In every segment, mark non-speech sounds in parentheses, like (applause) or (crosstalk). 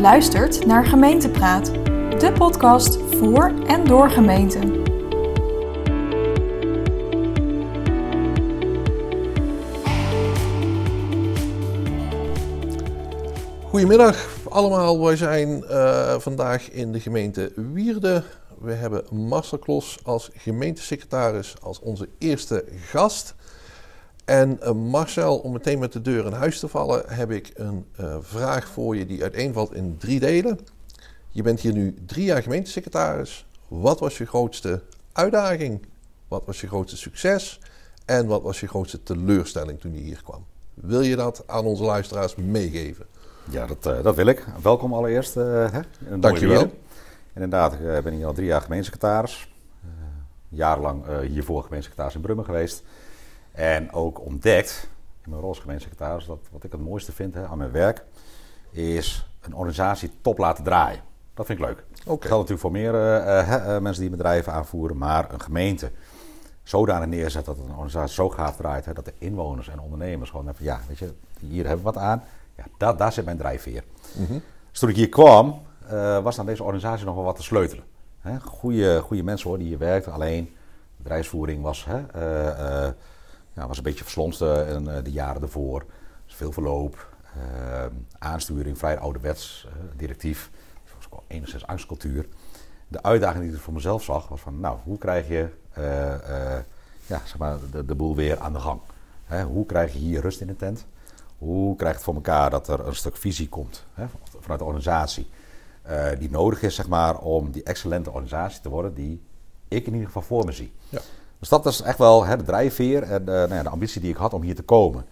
Luistert naar Gemeentepraat, de podcast voor en door gemeenten. Goedemiddag allemaal, wij zijn uh, vandaag in de gemeente Wierde. We hebben Marcel Klos als gemeentesecretaris als onze eerste gast. En uh, Marcel, om meteen met de deur in huis te vallen, heb ik een uh, vraag voor je die uiteenvalt in drie delen. Je bent hier nu drie jaar gemeentesecretaris. Wat was je grootste uitdaging? Wat was je grootste succes? En wat was je grootste teleurstelling toen je hier kwam? Wil je dat aan onze luisteraars meegeven? Ja, dat, uh, dat wil ik. Welkom allereerst. Hè, Dankjewel. Inderdaad, ik ben hier al drie jaar gemeentesecretaris. Jarenlang hiervoor gemeentesecretaris in Brummen geweest. En ook ontdekt, in mijn rol als gemeentesecretaris, dat wat ik het mooiste vind hè, aan mijn werk, is een organisatie top laten draaien. Dat vind ik leuk. Okay. Dat geldt natuurlijk voor meer mensen die bedrijven aanvoeren, maar een gemeente zodanig neerzet dat een organisatie zo gaaf draait, hè, dat de inwoners en ondernemers gewoon even, ja, weet je, hier hebben we wat aan. Ja, daar, daar zit mijn drijfveer. Mm -hmm. Dus toen ik hier kwam, uh, was aan deze organisatie nog wel wat te sleutelen. Hè? Goede mensen hoor, die hier werkten. Alleen bedrijfsvoering was, hè, ja, was een beetje verslonst in de jaren ervoor. Dus veel verloop, aansturing, vrij ouderwets, directief. Dus was ook enigszins angstcultuur. De uitdaging die ik voor mezelf zag was van, nou, hoe krijg je ja, zeg maar, de, boel weer aan de gang? Hoe krijg je hier rust in de tent? Hoe krijg je het voor elkaar dat er een stuk visie komt vanuit de organisatie? Uh, die nodig is zeg maar, om die excellente organisatie te worden die ik in ieder geval voor me zie. Ja. Dus dat is echt wel hè, de drijfveer en uh, nou ja, de ambitie die ik had om hier te komen.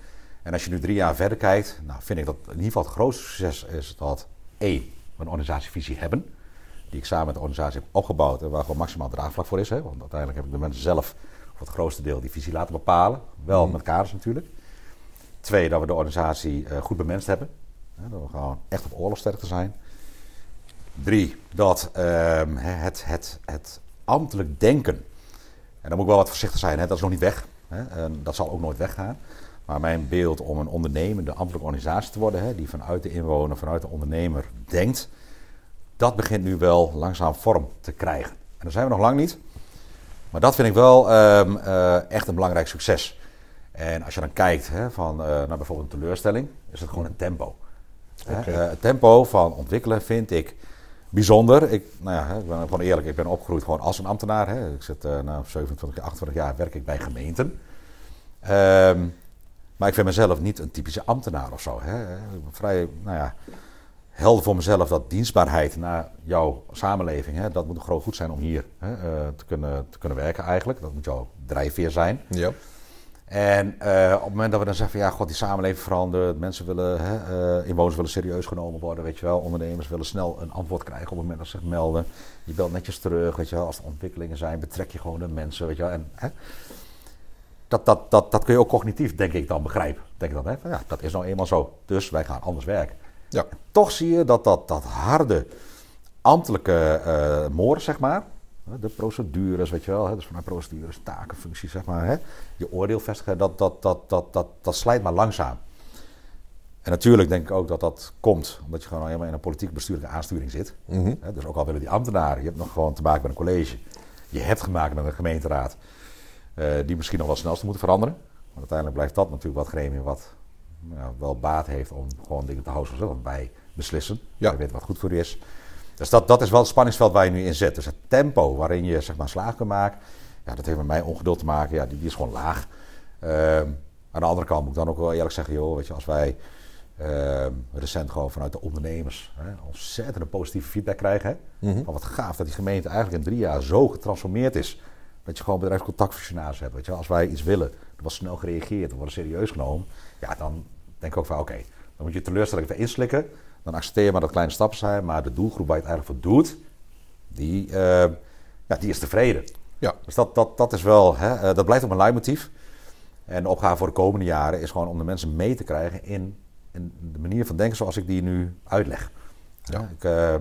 En als je nu drie jaar verder kijkt, nou, vind ik dat in ieder geval het grootste succes is dat één, we een organisatievisie hebben. Die ik samen met de organisatie heb opgebouwd en waar gewoon maximaal draagvlak voor is. Hè, want uiteindelijk heb ik de mensen zelf voor het grootste deel die visie laten bepalen. Wel mm. met kaders natuurlijk. Twee, dat we de organisatie uh, goed bemenst hebben. Hè, dat we gewoon echt op oorlogsterkte zijn. Drie, dat um, het, het, het ambtelijk denken. En dan moet ik wel wat voorzichtig zijn, hè, dat is nog niet weg. Hè, en dat zal ook nooit weggaan. Maar mijn beeld om een ondernemende ambtelijke organisatie te worden, hè, die vanuit de inwoner, vanuit de ondernemer denkt, dat begint nu wel langzaam vorm te krijgen. En daar zijn we nog lang niet. Maar dat vind ik wel um, uh, echt een belangrijk succes. En als je dan kijkt hè, van, uh, naar bijvoorbeeld een teleurstelling, is het gewoon een tempo. Okay. Uh, het tempo van ontwikkelen vind ik bijzonder. Ik, nou ja, ben gewoon eerlijk, ik ben opgegroeid gewoon als een ambtenaar. Hè. Ik zit uh, na 27, 28 jaar werk ik bij gemeenten. Um, maar ik vind mezelf niet een typische ambtenaar of zo. Hè. Vrij, nou ja, helder voor mezelf dat dienstbaarheid naar jouw samenleving, hè, dat moet groot goed zijn om hier hè, te, kunnen, te kunnen werken eigenlijk. Dat moet jouw drijfveer zijn. Ja. En uh, op het moment dat we dan zeggen van ja, god, die samenleving verandert, mensen willen, hè, uh, inwoners willen serieus genomen worden, weet je wel, ondernemers willen snel een antwoord krijgen op het moment dat ze zich melden. Je belt netjes terug, weet je wel, als er ontwikkelingen zijn, betrek je gewoon de mensen, weet je wel. En, hè, dat, dat, dat, dat kun je ook cognitief, denk ik, dan begrijpen. Denk ik dan, hè, van, ja, dat is nou eenmaal zo, dus wij gaan anders werken. Ja. toch zie je dat dat, dat harde ambtelijke uh, moor, zeg maar, de procedures, weet je wel, dus vanuit procedures, takenfuncties, zeg maar, hè, je oordeel vestigen, dat, dat, dat, dat, dat, dat slijt maar langzaam. En natuurlijk denk ik ook dat dat komt omdat je gewoon helemaal in een politiek bestuurlijke aansturing zit. Mm -hmm. Dus ook al willen die ambtenaren, je hebt nog gewoon te maken met een college. Je hebt gemaakt met een gemeenteraad, uh, die misschien nog wel snelste moeten veranderen. Maar uiteindelijk blijft dat natuurlijk wat gremium wat nou, wel baat heeft om gewoon dingen te houden zoals wij beslissen. Ja. Wij weten wat goed voor je is. Dus dat, dat is wel het spanningsveld waar je nu in zit. Dus het tempo waarin je zeg maar, slaag kunt maken, ja, dat heeft met mij ongeduld te maken. Ja, die, die is gewoon laag. Uh, aan de andere kant moet ik dan ook wel eerlijk zeggen, joh, weet je, als wij uh, recent gewoon vanuit de ondernemers hè, ontzettend positieve feedback krijgen. Hè, -hmm. Van wat gaaf dat die gemeente eigenlijk in drie jaar zo getransformeerd is. Dat je gewoon bedrijfscontactfunctionaris hebt. Weet je. Als wij iets willen, er wordt snel gereageerd, er wordt serieus genomen. Ja, dan denk ik ook van oké, okay, dan moet je teleurstelling even inslikken dan accepteer je maar dat kleine stappen zijn. Maar de doelgroep waar je het eigenlijk voor doet, die, uh, ja, die is tevreden. Ja. Dus dat, dat, dat is wel, hè, uh, dat blijft op een leidmotief. En de opgave voor de komende jaren is gewoon om de mensen mee te krijgen in, in de manier van denken zoals ik die nu uitleg. Ja. Ik, uh,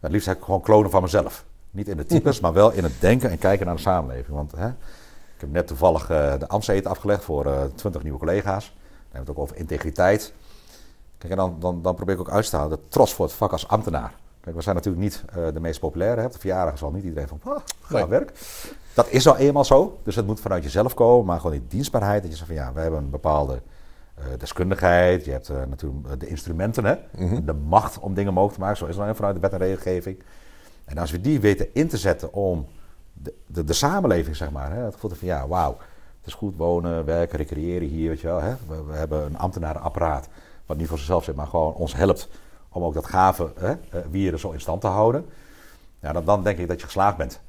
het liefst heb ik gewoon klonen van mezelf. Niet in de types, (laughs) maar wel in het denken en kijken naar de samenleving. Want hè, ik heb net toevallig de Amsteden afgelegd voor twintig nieuwe collega's. Dan hebben we het ook over integriteit Kijk, en dan, dan, dan probeer ik ook uit te halen de trots voor het vak als ambtenaar. Kijk, we zijn natuurlijk niet uh, de meest populaire. Hè. Op de verjaardag zal niet iedereen van, ah, ga Nee. werk. Dat is al eenmaal zo. Dus het moet vanuit jezelf komen. Maar gewoon die dienstbaarheid. Dat je zegt van, ja, we hebben een bepaalde eh, deskundigheid. Je hebt eh, natuurlijk de instrumenten, hè. Mhm. De macht om dingen mogelijk te maken. Zo is het dan vanuit de wet en regelgeving. En als we die weten in te zetten om de, de, de samenleving, zeg maar. Hè, het gevoel van, ja, wauw. Het is goed wonen, werken, recreëren hier, weet je wel. Hè. We, we hebben een ambtenarenapparaat. Wat niet voor zichzelf zit, maar gewoon ons helpt om ook dat gave hè, eh, wieren zo in stand te houden. Ja, dan, dan denk ik dat je geslaagd bent.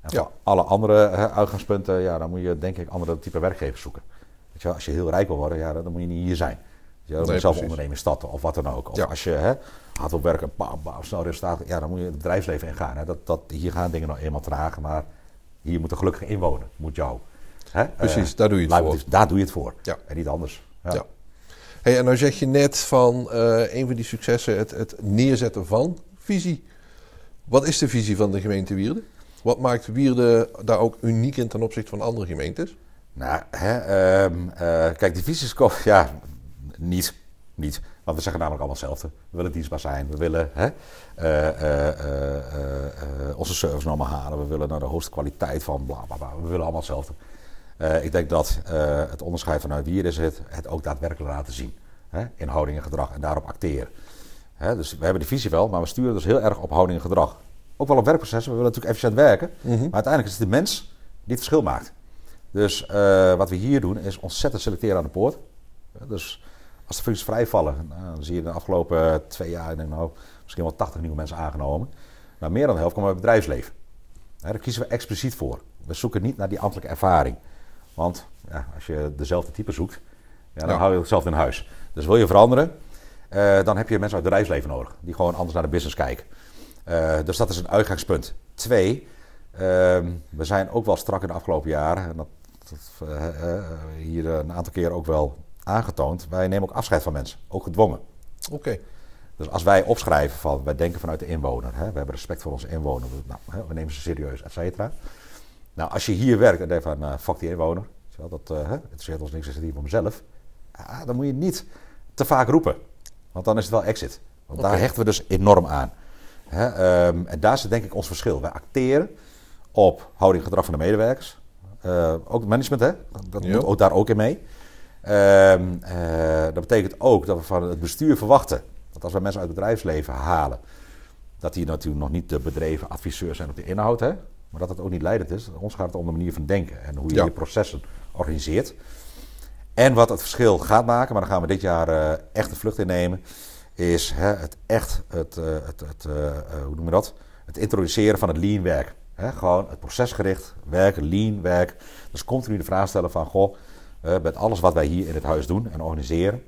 En Ja. alle andere hè, uitgangspunten, ja, dan moet je denk ik andere type werkgevers zoeken. Weet je als je heel rijk wil worden, ja, dan moet je niet hier zijn. Je moet Nee, zelf precies. ondernemen starten of wat dan ook. Of Ja. als je hè, hard wil werken, bam, bam, snel resultaat, ja, dan moet je het bedrijfsleven ingaan. Hè. Dat, dat, hier gaan dingen nog eenmaal traag, maar hier moet een gelukkige inwoner, moet jou. Hè, Precies, eh, daar doe je het voor. dus daar doe je het voor. Ja. En niet anders. Ja. En nou zeg je net van eh, een van die successen het, het neerzetten van visie. Wat is de visie van de gemeente Wierden? Wat maakt Wierden daar ook uniek in ten opzichte van andere gemeentes? Nou, hè, ehm, eh, kijk, die visies (laughs) ja, niet, niet. Want we zeggen namelijk allemaal hetzelfde. We willen dienstbaar zijn, we willen hè, eh, onze servicenormen halen, we willen naar de hoogste kwaliteit van bla bla bla. We willen allemaal hetzelfde. Eh, ik denk dat eh, het onderscheid vanuit wie is het, het ook daadwerkelijk laten zien. Hè, in houding en gedrag en daarop acteren. Hè, dus we hebben de visie wel, maar we sturen dus heel erg op houding en gedrag. Ook wel op werkprocessen, we willen natuurlijk efficiënt werken. Mhm. Maar uiteindelijk is het de mens die het verschil maakt. Dus eh, wat we hier doen is ontzettend selecteren aan de poort. Dus als de functies vrijvallen, nou, dan zie je de afgelopen twee jaar, ik denk nou, misschien wel 80 nieuwe mensen aangenomen. Nou, meer dan de helft komen uit het bedrijfsleven. Hè, daar kiezen we expliciet voor. We zoeken niet naar die ambtelijke ervaring. Want ja, als je dezelfde type zoekt, ja, dan Ja. hou je hetzelfde in huis. Dus wil je veranderen, eh, dan heb je mensen uit het bedrijfsleven nodig. Die gewoon anders naar de business kijken. Eh, dus dat is een uitgangspunt. Twee, ehm, we zijn ook wel strak in de afgelopen jaren, en dat, dat eh, hier een aantal keren ook wel aangetoond, wij nemen ook afscheid van mensen, ook gedwongen. Oké, Dus als wij opschrijven van, wij denken vanuit de inwoner, hè, we hebben respect voor onze inwoner, nou, hè, we nemen ze serieus, et cetera. Nou, als je hier werkt en denkt van, nou, fuck die inwoner, dat uh, interesseert ons niks, is het hier voor mezelf. Dan moet je niet te vaak roepen, want dan is het wel exit. Want daar hechten we dus enorm aan. Hè, ehm, en daar zit denk ik ons verschil. Wij acteren op houding en gedrag van de medewerkers. Eh, ook het management, hè? dat Ja. moet ook daar ook in mee. Ehm, eh, dat betekent ook dat we van het bestuur verwachten dat als we mensen uit het bedrijfsleven halen, dat die natuurlijk nog niet de bedreven adviseurs zijn op de inhoud, hè? Maar dat het ook niet leidend is. Ons gaat het om de manier van denken en hoe je Ja. je processen organiseert. En wat het verschil gaat maken, maar daar gaan we dit jaar eh, echt de vlucht in nemen, is hè, het echt, het, eh, het, het, eh, hoe noem je dat? Het introduceren van het lean werk. Hè? Gewoon het procesgericht werken, lean werk. Dus continu de vraag stellen van, goh, met alles wat wij hier in het huis doen en organiseren,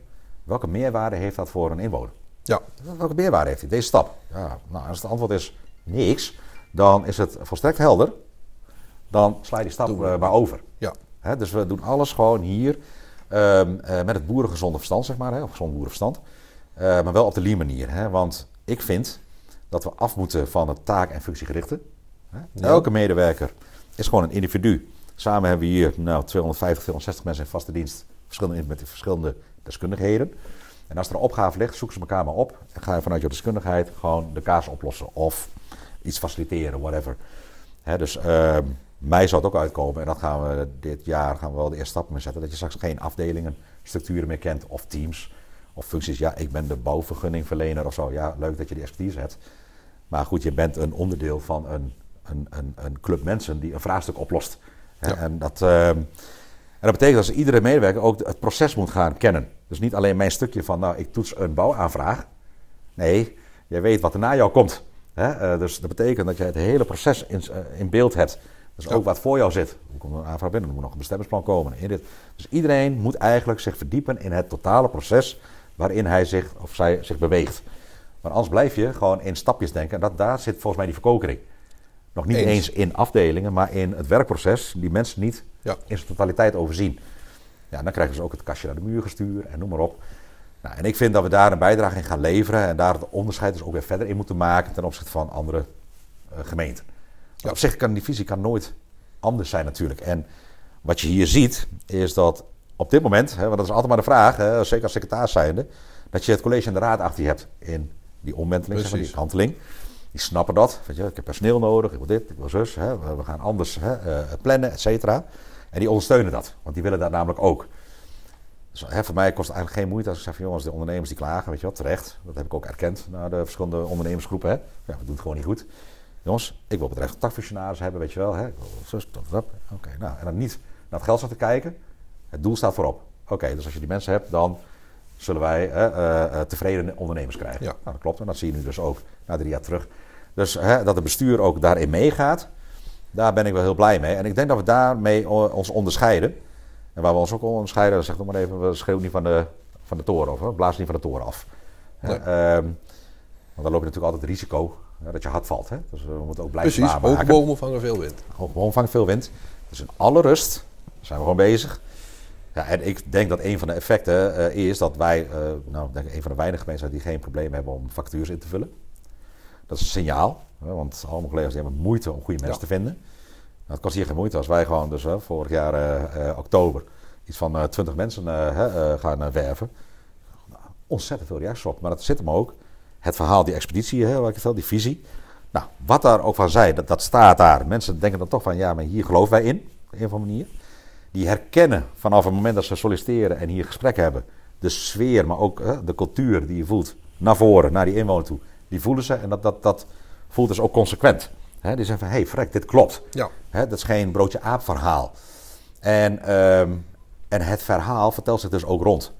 welke meerwaarde heeft dat voor een inwoner? ja, Welke meerwaarde heeft hij, deze stap? Ja, nou, als het antwoord is niks, dan is het volstrekt helder. Dan sla je die stap we. eh, maar over. ja. Dus we doen alles gewoon hier ehm, eh, met het boerengezonde verstand, zeg maar, hè, of gezond boerenverstand. Eh, maar wel op de lean manier. Hè, want ik vind dat we af moeten van het taak- en functiegerichte. Hè. Ja. Elke medewerker is gewoon een individu. Samen hebben we hier nou, 250, 260 mensen in vaste dienst, verschillende, met verschillende deskundigheden. En als er een opgave ligt, zoeken ze elkaar maar op. En ga je vanuit je deskundigheid gewoon de kaas oplossen. Of iets faciliteren, whatever. Hè, dus ehm, mij zou het ook uitkomen. En dat gaan we dit jaar gaan we wel de eerste stappen mee zetten. Dat je straks geen afdelingen, structuren meer kent. Of teams. Of functies. Ja, ik ben de bouwvergunningverlener of zo. Ja, leuk dat je die expertise hebt. Maar goed, je bent een onderdeel van een, een, een, een club mensen die een vraagstuk oplost. Ja. En, dat, ehm, en dat betekent dat iedere medewerker ook het proces moet gaan kennen. Dus niet alleen mijn stukje van, nou, ik toets een bouwaanvraag. Nee, jij weet wat er na jou komt. Hè? Eh, dus dat betekent dat je het hele proces in, eh, in beeld hebt. Dus Ja. ook wat voor jou zit. Hoe komt er een aanvraag binnen? Er moet nog een bestemmingsplan komen. In dit. Dus iedereen moet eigenlijk zich verdiepen in het totale proces waarin hij zich of zij zich beweegt. Maar anders blijf je gewoon in stapjes denken. En dat, daar zit volgens mij die verkokering. Nog niet Eens. eens in afdelingen, maar in het werkproces die mensen niet Ja. in zijn totaliteit overzien. Ja, dan krijgen ze ook het kastje naar de muur gestuurd en noem maar op. Nou, en ik vind dat we daar een bijdrage in gaan leveren en daar het onderscheid dus ook weer verder in moeten maken ten opzichte van andere eh, gemeenten. Ja. Op zich kan die visie kan nooit anders zijn natuurlijk. En wat je hier ziet is dat op dit moment, hè, want dat is altijd maar de vraag, hè, zeker als secretaris zijnde, dat je het college en de raad achter je hebt in die omwenteling, zeg maar, die kanteling. Die snappen dat. Weet je, ik heb personeel nodig, ik wil dit, ik wil zus. Hè, we, we gaan anders hè, eh, plannen, et cetera. En die ondersteunen dat, want die willen dat namelijk ook. Dus hè, voor mij kost het eigenlijk geen moeite als ik zeg van jongens, de ondernemers die klagen, weet je wel, terecht. Dat heb ik ook erkend naar de verschillende ondernemersgroepen. Hè. Ja, we doen het gewoon niet goed. Jongens, ik wil bedrijf contactfunctionaris hebben, weet je wel. Hè. Ik wil. Oké, nou, en dan niet naar het geld staan te kijken. Het doel staat voorop. Oké, dus als je die mensen hebt, dan zullen wij eh, eh, eh, tevreden ondernemers krijgen. Ja. Nou, dat klopt. En dat zie je nu dus ook na drie jaar terug. Dus hè, dat het bestuur ook daarin meegaat, daar ben ik wel heel blij mee. En ik denk dat we daarmee o- ons onderscheiden. En waar we ons ook onderscheiden, zeg nog maar even, we schreeuwen niet van de, van de toren. We blazen niet van de toren af. Nee. ehm, want dan loop je natuurlijk altijd het risico dat je hard valt. Hè? Dus we moeten ook blijven Precies, hoge bomen vangen veel wind. Boom vangt veel wind. Dus in alle rust zijn we gewoon bezig. Ja, en ik denk dat een van de effecten eh, is dat wij, eh, nou, ik denk een van de weinige mensen die geen probleem hebben om factures in te vullen. Dat is een signaal, hè, want al mijn collega's die hebben moeite om goede mensen Ja. te vinden. Nou, het kost hier geen moeite als wij gewoon dus vorig jaar eh, eh, oktober iets van eh 20 mensen gaan werven. Nou, ontzettend veel reacties op, maar dat zit hem ook. Het verhaal, die expeditie, hè, ik die visie. Nou, wat daar ook van zei, dat, dat staat daar. Mensen denken dan toch van, ja, maar hier geloven wij in, op een of andere manier. Die herkennen vanaf het moment dat ze solliciteren en hier gesprekken hebben, de sfeer, maar ook de cultuur die je voelt, naar voren, naar die inwoner toe. Die voelen ze en dat, dat, dat voelt dus ook consequent. Die zeggen van, hé, hey, frek, dit klopt. Ja, dat is geen broodje aap verhaal. En, ehm, en het verhaal vertelt zich dus ook rond.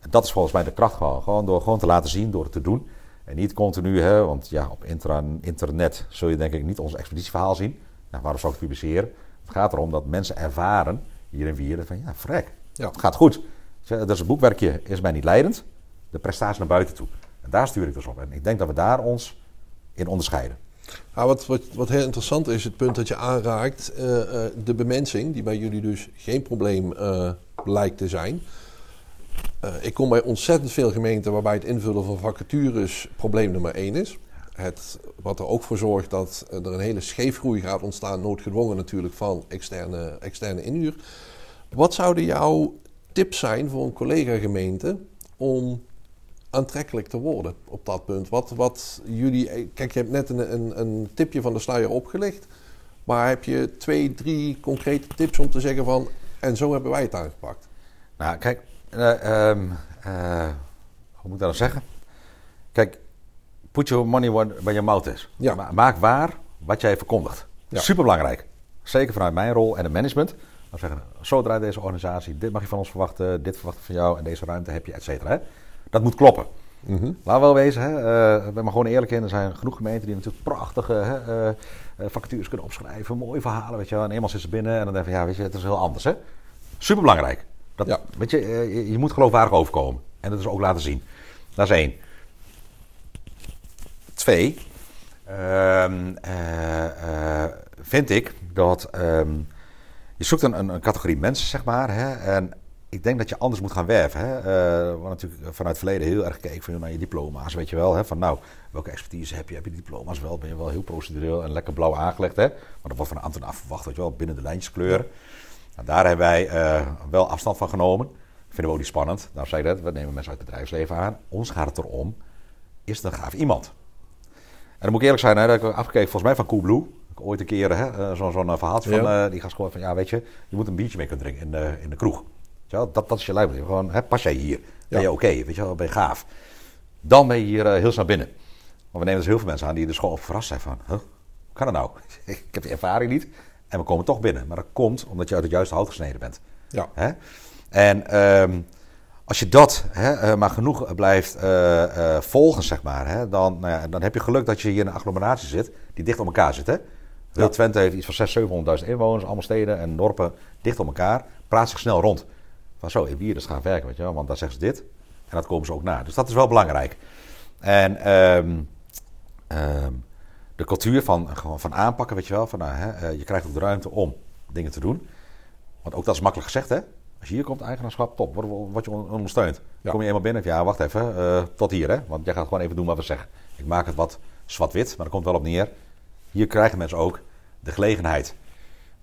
En dat is volgens mij de kracht gewoon. Gewoon door gewoon te laten zien, door het te doen. En niet continu, hè, want ja, op internet zul je denk ik niet ons expeditieverhaal zien. Nou, waarom zou ik het publiceren? Het gaat erom dat mensen ervaren, hier en Wierden, van ja, frek, Ja. het gaat goed. Dus het boekwerkje is mij niet leidend. De prestatie naar buiten toe. En daar stuur ik dus op. En ik denk dat we daar ons in onderscheiden. Nou, wat, wat, heel interessant is, het punt dat je aanraakt, eh, eh, de bemensing, die bij jullie dus geen probleem eh, lijkt te zijn. Ik kom bij ontzettend veel gemeenten waarbij het invullen van vacatures probleem nummer één is. Het, wat er ook voor zorgt dat er een hele scheefgroei gaat ontstaan, noodgedwongen natuurlijk, van externe, externe inhuur. Wat zouden jouw tips zijn voor een collega-gemeente om aantrekkelijk te worden op dat punt? Wat, wat jullie, kijk, je hebt net een, een, een tipje van de sluier opgelicht, maar heb je twee, drie concrete tips om te zeggen van, en zo hebben wij het aangepakt? Nou, kijk, eh, ehm, eh, hoe moet ik dat nou zeggen? Kijk, put your money where your mouth is. Ja. Ma- maak waar wat jij verkondigt. Ja. Superbelangrijk. Zeker vanuit mijn rol en het management. Dan zeggen, zo draait deze organisatie, dit mag je van ons verwachten, dit verwacht ik van jou en deze ruimte heb je, et cetera. Dat moet kloppen. Laten we wel wezen, hè, ik ben maar gewoon eerlijk in. Er zijn genoeg gemeenten die natuurlijk prachtige hè, eh, eh, vacatures kunnen opschrijven, mooie verhalen, weet je wel. En eenmaal zit ze binnen en dan denk je, ja, weet je, het is heel anders, hè. Superbelangrijk. Dat, Ja. weet je, je, je moet geloofwaardig overkomen. En dat is ook laten zien. Dat is één. Twee, ehm, eh, eh, vind ik dat ehm, je zoekt een, een, een categorie mensen, zeg maar. Hè, en ik denk dat je anders moet gaan werven. Hè. We hebben natuurlijk vanuit het verleden heel erg gekeken van, naar je diploma's, weet je wel. Hè, van nou, welke expertise heb je? Heb je diploma's wel? Ben je wel heel procedureel en lekker blauw aangelegd? Hè? Maar dat wordt van een ambtenaar verwacht, weet je wel, binnen de lijntjes kleuren. Nou, daar hebben wij eh, wel afstand van genomen. Vinden we ook niet spannend. Nou, zei ik dat, we nemen mensen uit het bedrijfsleven aan. Ons gaat het erom, is het een gaaf iemand? En dan moet ik eerlijk zijn, hè, dat heb ik afgekeken volgens mij van Coolblue. Ik heb ooit een keer hè, eh, zo- zo'n eh, verhaaltje van die gast gewoon van, ja weet je, je moet een biertje mee kunnen drinken in de, in de kroeg. Dat, dat is je lijf. Gewoon, hè, pas jij hier? Ben je oké? Weet je wel, ben je gaaf? Dan ben je hier eh, heel snel binnen. Want we nemen dus heel veel mensen aan die dus gewoon verrast zijn van, huh, hoe kan dat nou? (laughs) ik heb die ervaring niet. En we komen toch binnen. Maar dat komt omdat je uit het juiste hout gesneden bent. Ja. Hè? En ehm, als je dat hè, eh, maar genoeg blijft eh, eh, volgen, zeg maar, hè, dan, nou ja, dan heb je geluk dat je hier in een agglomeratie zit die dicht op elkaar zit. Hè? Ja. Twente heeft iets van 600.000, 700.000 inwoners, allemaal steden en dorpen dicht op elkaar. Praat zich snel rond. Van zo, in Wieren gaan werken, weet je wel, want daar zeggen ze dit. En dat komen ze ook na. Dus dat is wel belangrijk. En ehm, ehm, de cultuur van, gewoon van aanpakken, weet je wel. Van, nou, hè, eh, je krijgt ook de ruimte om dingen te doen. Want ook dat is makkelijk gezegd, hè. Als je hier komt, eigenaarschap, top, word, je on- ondersteund. Ja. Kom je eenmaal binnen, ja, wacht even, eh, tot hier, hè. Want jij gaat gewoon even doen wat we zeggen. Ik maak het wat zwart-wit, maar er komt wel op neer. Hier krijgen mensen ook de gelegenheid.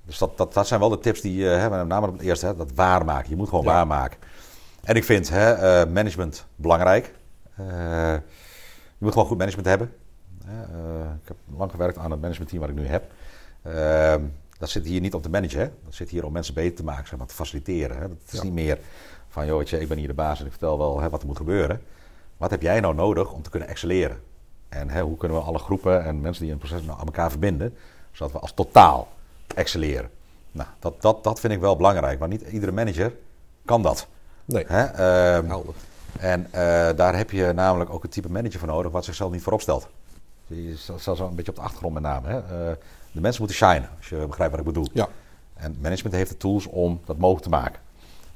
Dus dat, dat, dat zijn wel de tips die, eh, hè, met name op het eerste, hè, dat waarmaken. Je moet gewoon Ja. waarmaken. En ik vind hè, eh, management belangrijk. Eh, je moet gewoon goed management hebben. Ik heb lang gewerkt aan het managementteam wat ik nu heb. Ehm, dat zit hier niet om te managen. Hè? Dat zit hier om mensen beter te maken, zeg maar, te faciliteren. Hè? Dat is Ja. niet meer van, joh, ik ben hier de baas en ik vertel wel hè, wat er moet gebeuren. Wat heb jij nou nodig om te kunnen excelleren? En hè, hoe kunnen we alle groepen en mensen die in het proces nou aan elkaar verbinden, zodat we als totaal excelleren? Nou, dat, dat, dat vind ik wel belangrijk, want niet iedere manager kan dat. Nee, Hè? Ehm, en eh, daar heb je namelijk ook een type manager voor nodig wat zichzelf niet voorop stelt. Die staat staat zo een beetje op de achtergrond met name. Hè? Eh, de mensen moeten shinen, als je begrijpt wat ik bedoel. Ja, En management heeft de tools om dat mogelijk te maken.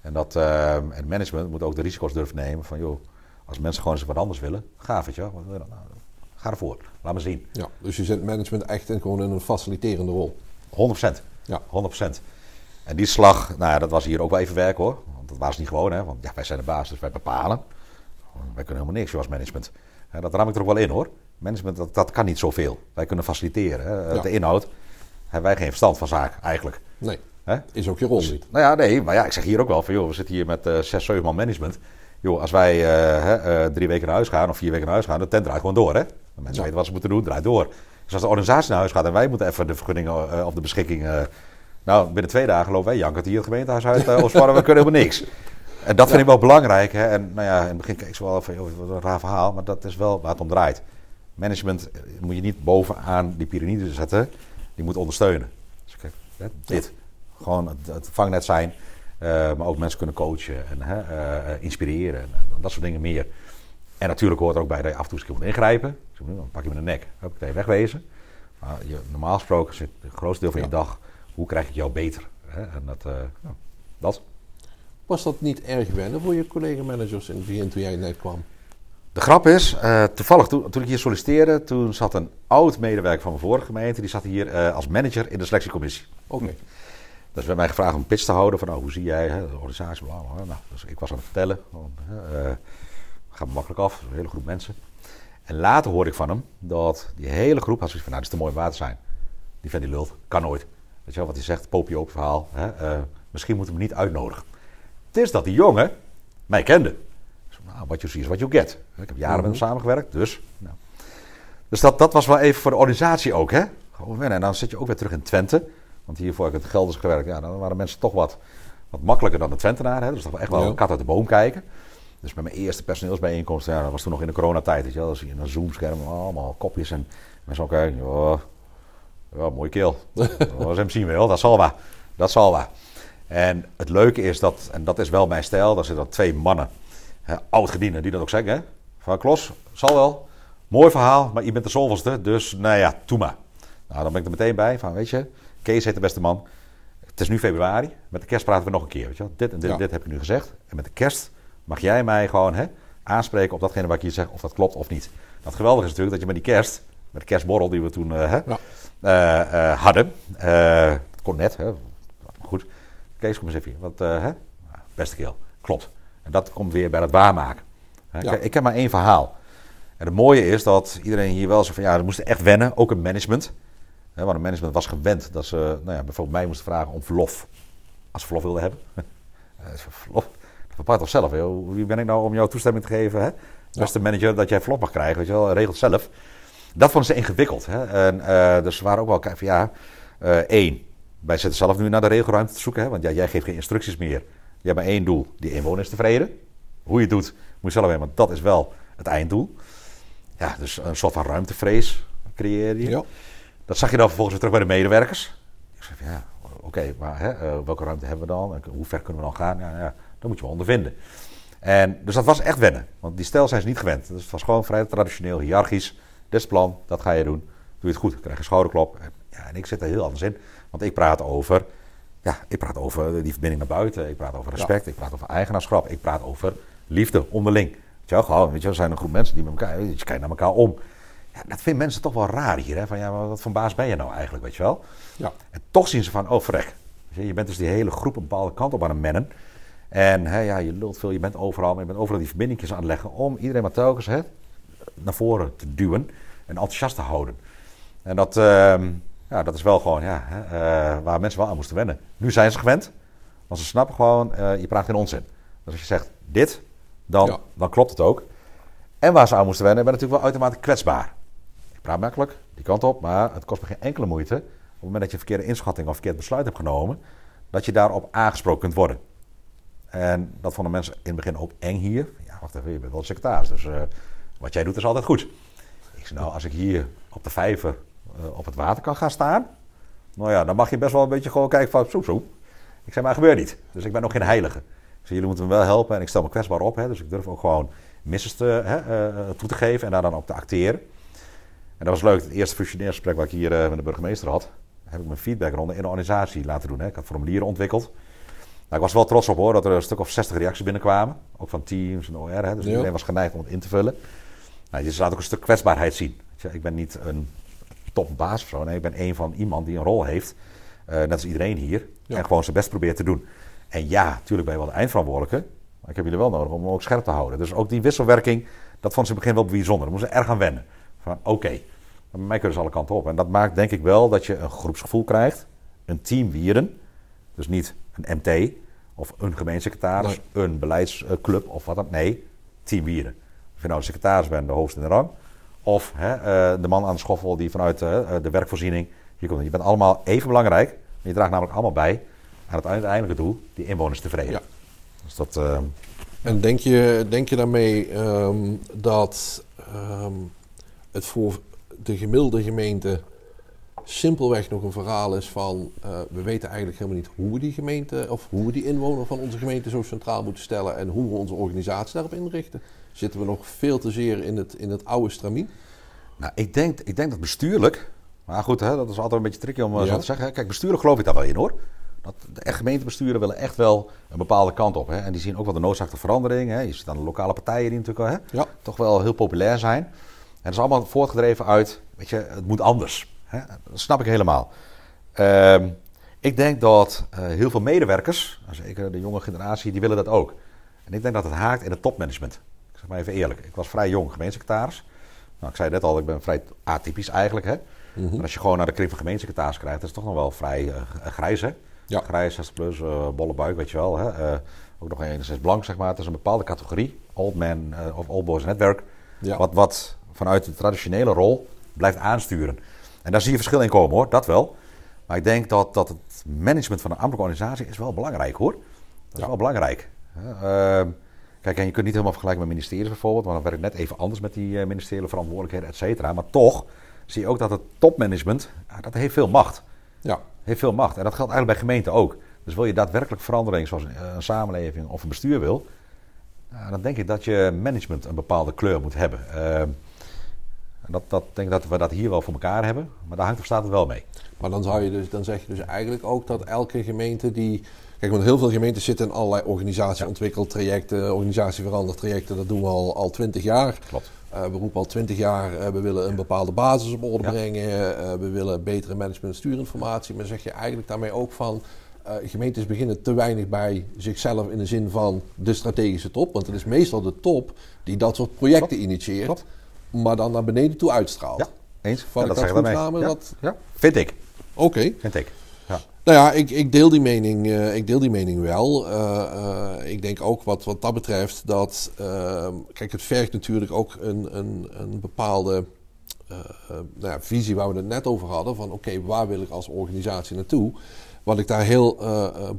En, dat, eh, en management moet ook de risico's durven nemen van, joh, als mensen gewoon eens wat anders willen, gaaf, weet je wel. Wat wil je dan? Nou, ga ervoor, laat me zien. ja. Dus je zet management echt in, gewoon in een faciliterende rol. 100%. Ja. 100%. En die slag, nou ja, dat was hier ook wel even werk hoor. Want dat was niet gewoon, hè. Want ja, wij zijn de baas, dus wij bepalen. Wij kunnen helemaal niks zoals management. Dat ram ik er ook wel in hoor. Management, dat, dat kan niet zoveel. Wij kunnen faciliteren. Hè. Ja. De inhoud hebben wij geen verstand van zaak eigenlijk. Nee, Hè? is ook je rol niet. Nou ja, nee, maar ja, ik zeg hier ook wel van, joh, we zitten hier met eh zes, zeven man management. Joh, als wij eh, eh, drie weken naar huis gaan of vier weken naar huis gaan, de tent draait gewoon door, hè. De mensen Ja. weten wat ze moeten doen, draait door. Dus als de organisatie naar huis gaat en wij moeten even de vergunning eh, of de beschikking... eh, nou, binnen twee dagen lopen wij jankend hier het gemeentehuis uit uh, Oostvaarde, we kunnen helemaal niks. En dat vind ik wel belangrijk, hè. En nou ja, in het begin keek ze wel van, joh, wat een raar verhaal, maar dat is wel waar het om draait. Management eh, moet je niet bovenaan die piramide zetten, die moet ondersteunen. Dus kijk, dit. Gewoon het, het vangnet zijn, eh, maar ook mensen kunnen coachen en hè, eh, eh, inspireren en dat soort dingen meer. En natuurlijk hoort er ook bij dat je af en toe moet ingrijpen. Dan pak je met de nek, huppakee, wegwezen. Maar je, normaal gesproken zit het grootste deel van je dag, hoe krijg ik jou beter? Hè? En dat, eh, ja, dat. Was dat niet erg wennen voor je collega-managers in het begin toen jij net kwam? De grap is, eh, toevallig toen, toen ik hier solliciteerde, toen zat een oud medewerker van mijn vorige gemeente, die zat hier eh, als manager in de selectiecommissie. Oké. Dus werd mij gevraagd om een pitch te houden van, nou, hoe zie jij hè, de organisatie, bla, bla, bla. Nou, dus ik was aan het vertellen, van, gaat me makkelijk af, een hele groep mensen. En later hoorde ik van hem dat die hele groep had zoiets van, nou, dit is te mooi om waar te zijn. Die vent die lult, kan nooit. Weet je wel wat hij zegt, popie open verhaal. Hè, eh, misschien moeten we hem niet uitnodigen. Het is dat die jongen mij kende. Dus, nou, what you see is what you get. Ik heb jaren met hem samengewerkt, dus... Nou. Dus dat, dat was wel even voor de organisatie ook, hè? Gewoon wennen. En dan zit je ook weer terug in Twente. Want hiervoor heb ik het Gelders gewerkt. Ja, dan waren mensen toch wat, wat makkelijker dan de Twentenaar. Hè? Dus dat was echt wel een kat uit de boom kijken. Dus met mijn eerste personeelsbijeenkomst, ja, dat was toen nog in de coronatijd. Weet je wel. Dan zie je een zoomscherm, allemaal kopjes. En mensen ook kijken, ja, ja, mooie keel. (laughs) Dat was hem zien wel, dat zal wel. Dat zal wel. En het leuke is dat, en dat is wel mijn stijl, daar zitten twee mannen, hè, oud-gedienden, die dat ook zeggen. Hè? Van Klos, zal wel. Mooi verhaal, maar je bent de zoveelste, dus nou ja, doe maar. Nou, dan ben ik er meteen bij van, weet je, Kees heet de beste man. Het is nu februari, met de kerst praten we nog een keer. Weet je wel. Dit en dit, Ja. dit heb ik nu gezegd. En met de kerst mag jij mij gewoon hè, aanspreken op datgene wat ik hier zeg, of dat klopt of niet. Dat geweldige is natuurlijk dat je met die kerst, met de kerstborrel die we toen eh, hè, Ja. eh, eh, hadden. het kon net, hè. goed. Kees, kom eens even hier. Wat, hè? Beste keel, klopt. En dat komt weer bij het waarmaken. Ja. Kijk, ik heb maar één verhaal. En het mooie is dat iedereen hier wel zo van, ja, ze moesten echt wennen, ook een management. Hè, want een management was gewend dat ze, nou ja, bijvoorbeeld mij moesten vragen om verlof. Als ze verlof wilden hebben. (laughs) Verlof. Bepaalt toch zelf? Wie ben ik nou om jou toestemming te geven, hè? Beste manager, dat jij verlof mag krijgen, weet je wel, regelt zelf. Dat vonden ze ingewikkeld. Hè? En, eh, dus ze waren ook wel kijken van ja, eh, één. Wij zitten zelf nu naar de regelruimte te zoeken. Hè? Want ja, jij geeft geen instructies meer. Je hebt maar één doel. Die inwoner is tevreden. Hoe je het doet, moet je zelf weten. Want dat is wel het einddoel. Ja, dus een soort van ruimtevrees creëer je. Ja. Dat zag je dan vervolgens weer terug bij de medewerkers. Ik zei van ja, oké, maar hè, eh, welke ruimte hebben we dan? Hoe ver kunnen we dan gaan? Ja, ja, dat moet je wel ondervinden. En, dus dat was echt wennen. Want die stijl zijn ze niet gewend. Dus het was gewoon vrij traditioneel, hiërarchisch. Dit is het plan, dat ga je doen. Doe je het goed, dan krijg je een schouderklop. En, ja, en ik zit er heel anders in. Want ik praat over, ja, ik praat over die verbinding naar buiten. Ik praat over respect. Ik praat over eigenaarschap. Ik praat over liefde onderling. Weet je wel, gewoon, weet je er zijn een groep mensen die met elkaar, je kijkt naar elkaar om. Ja, dat vinden mensen toch wel raar hier. Hè? Van, ja, wat voor baas ben je nou eigenlijk, weet je wel? Ja. En toch zien ze van, oh vrek. Je bent dus die hele groep een bepaalde kant op aan het mennen. En hè, ja, je lult veel, je bent overal, maar je bent overal die verbindingjes aan het leggen om iedereen maar telkens hè, naar voren te duwen en enthousiast te houden. En dat, ehm, ja, dat is wel gewoon ja, hè, eh, waar mensen wel aan moesten wennen. Nu zijn ze gewend, want ze snappen gewoon, eh, je praat geen onzin. Dus als je zegt, dit, dan, Ja. dan klopt het ook. En waar ze aan moesten wennen, ben natuurlijk wel uitermate kwetsbaar. Ik praat makkelijk, die kant op, maar het kost me geen enkele moeite. Op het moment dat je een verkeerde inschatting of verkeerd besluit hebt genomen, dat je daarop aangesproken kunt worden. En dat vonden mensen in het begin ook eng hier. Ja, wacht even, je bent wel secretaris, dus eh, wat jij doet is altijd goed. Ik zei, nou, als ik hier op de vijver eh, op het water kan gaan staan, nou ja, dan mag je best wel een beetje gewoon kijken van, zo, zo. Ik zei, maar gebeurt niet. Dus ik ben ook geen heilige. Ik zei, jullie moeten me wel helpen en ik stel me kwetsbaar op. Hè, dus ik durf ook gewoon misses hè, eh, toe te geven en daar dan op te acteren. En dat was leuk. Het eerste functioneersgesprek wat ik hier met de burgemeester had, heb ik mijn feedbackronde in de organisatie laten doen. Hè. Ik had formulieren ontwikkeld. Nou, ik was wel trots op hoor, dat er een stuk of 60 reacties binnenkwamen. Ook van teams en OR. Hè, dus iedereen was geneigd om het in te vullen. Nou, je laat ook een stuk kwetsbaarheid zien. Ik ben niet een topbaas of zo. Nee, ik ben een van iemand die een rol heeft. eh, net als iedereen hier. Ja. En gewoon zijn best probeert te doen. En ja, natuurlijk ben je wel de eindverantwoordelijke. Maar ik heb jullie wel nodig om hem ook scherp te houden. Dus ook die wisselwerking, dat vond ze in het begin wel bijzonder. Daar moesten ze erg aan wennen. Van oké, bij mij kunnen ze alle kanten op. En dat maakt denk ik wel dat je een groepsgevoel krijgt. Een team wieren. Dus niet een MT of een gemeentesecretaris, een beleidsclub of wat dan. Nee, team wieren. Of je nou de secretaris bent, de hoogste in de rang. Of hè, eh, de man aan de schoffel die vanuit eh, de werkvoorziening hier komt. Je bent allemaal even belangrijk. Je draagt namelijk allemaal bij aan het uiteindelijke doel, die inwoners tevreden. Ja. Dus dat, eh, En denk je, denk je daarmee ehm, dat ehm, het voor de gemiddelde gemeente simpelweg nog een verhaal is van eh, we weten eigenlijk helemaal niet hoe we die gemeente of hoe we die inwoner van onze gemeente zo centraal moeten stellen en hoe we onze organisatie daarop inrichten? Zitten we nog veel te zeer in het, in het oude stramien? Nou, ik denk, ik denk dat bestuurlijk. Maar goed, hè, dat is altijd een beetje tricky om eh, Ja. zo te zeggen. Kijk, bestuurlijk geloof ik daar wel in hoor. Dat de echt gemeentebesturen willen echt wel een bepaalde kant op. Hè. En die zien ook wel de noodzaak tot verandering. Hè. Je ziet dan de lokale partijen die natuurlijk hè, Ja. toch wel heel populair zijn. En dat is allemaal voortgedreven uit, weet je, het moet anders. Hè. Dat snap ik helemaal. Ehm, ik denk dat eh, heel veel medewerkers, en zeker de jonge generatie, die willen dat ook. En ik denk dat het haakt in het topmanagement. Ik zeg maar even eerlijk. Ik was vrij jong gemeentesecretaris. Nou, ik zei net al, ik ben vrij atypisch eigenlijk. Hè? Maar als je gewoon naar de kring van gemeentesecretaris krijgt, dat is toch nog wel vrij eh, grijs. Hè? Ja. Grijs, 60 plus, eh, bolle buik, weet je wel. Hè? Eh, ook nog enigszins blank, zeg maar. Het is een bepaalde categorie. Old man eh, of old boys netwerk. Ja. Wat, wat vanuit de traditionele rol blijft aansturen. En daar zie je verschil in komen hoor, dat wel. Maar ik denk dat, dat het management van een ambtelijke organisatie is wel belangrijk hoor. Dat is Ja. wel belangrijk. Ehm, kijk, en je kunt niet helemaal vergelijken met ministeries bijvoorbeeld, want dan werkt net even anders met die eh, ministeriële verantwoordelijkheden, et cetera. Maar toch zie je ook dat het topmanagement, ja, dat heeft veel macht. Ja, Heeft veel macht. En dat geldt eigenlijk bij gemeenten ook. Dus wil je daadwerkelijk verandering, zoals een, een samenleving of een bestuur wil, dan denk ik dat je management een bepaalde kleur moet hebben. Ehm, en dat, dat denk ik dat we dat hier wel voor elkaar hebben, maar daar hangt of staat het wel mee. maar dan, zou je dus, dan zeg je dus eigenlijk ook dat elke gemeente die... Kijk, want heel veel gemeenten zitten in allerlei organisatieontwikkeltrajecten, organisatieverandertrajecten. Dat doen we al, al 20 jaar. Klopt. Eh, we roepen al twintig jaar, eh, we willen een bepaalde basis op orde Ja. brengen. eh, we willen betere management- en stuurinformatie. Maar zeg je eigenlijk daarmee ook van... gemeentes beginnen te weinig bij zichzelf in de zin van de strategische top. Want het is meestal de top die dat soort projecten Klopt. initieert. Klopt. Maar dan naar beneden toe uitstraalt. Ja, eens. Vat Ja, ik dat zeg je goed samen? Ja. Dat- ja, vind ik. Oké. Vind ik. Ja. Nou ja, ik, ik, deel die mening, eh, ik deel die mening wel. Eh, eh, ik denk ook wat, wat dat betreft dat... eh, kijk, het vergt natuurlijk ook een, een, een bepaalde nou ja, visie waar we het net over hadden. Van oké, waar wil ik als organisatie naartoe? Wat ik daar heel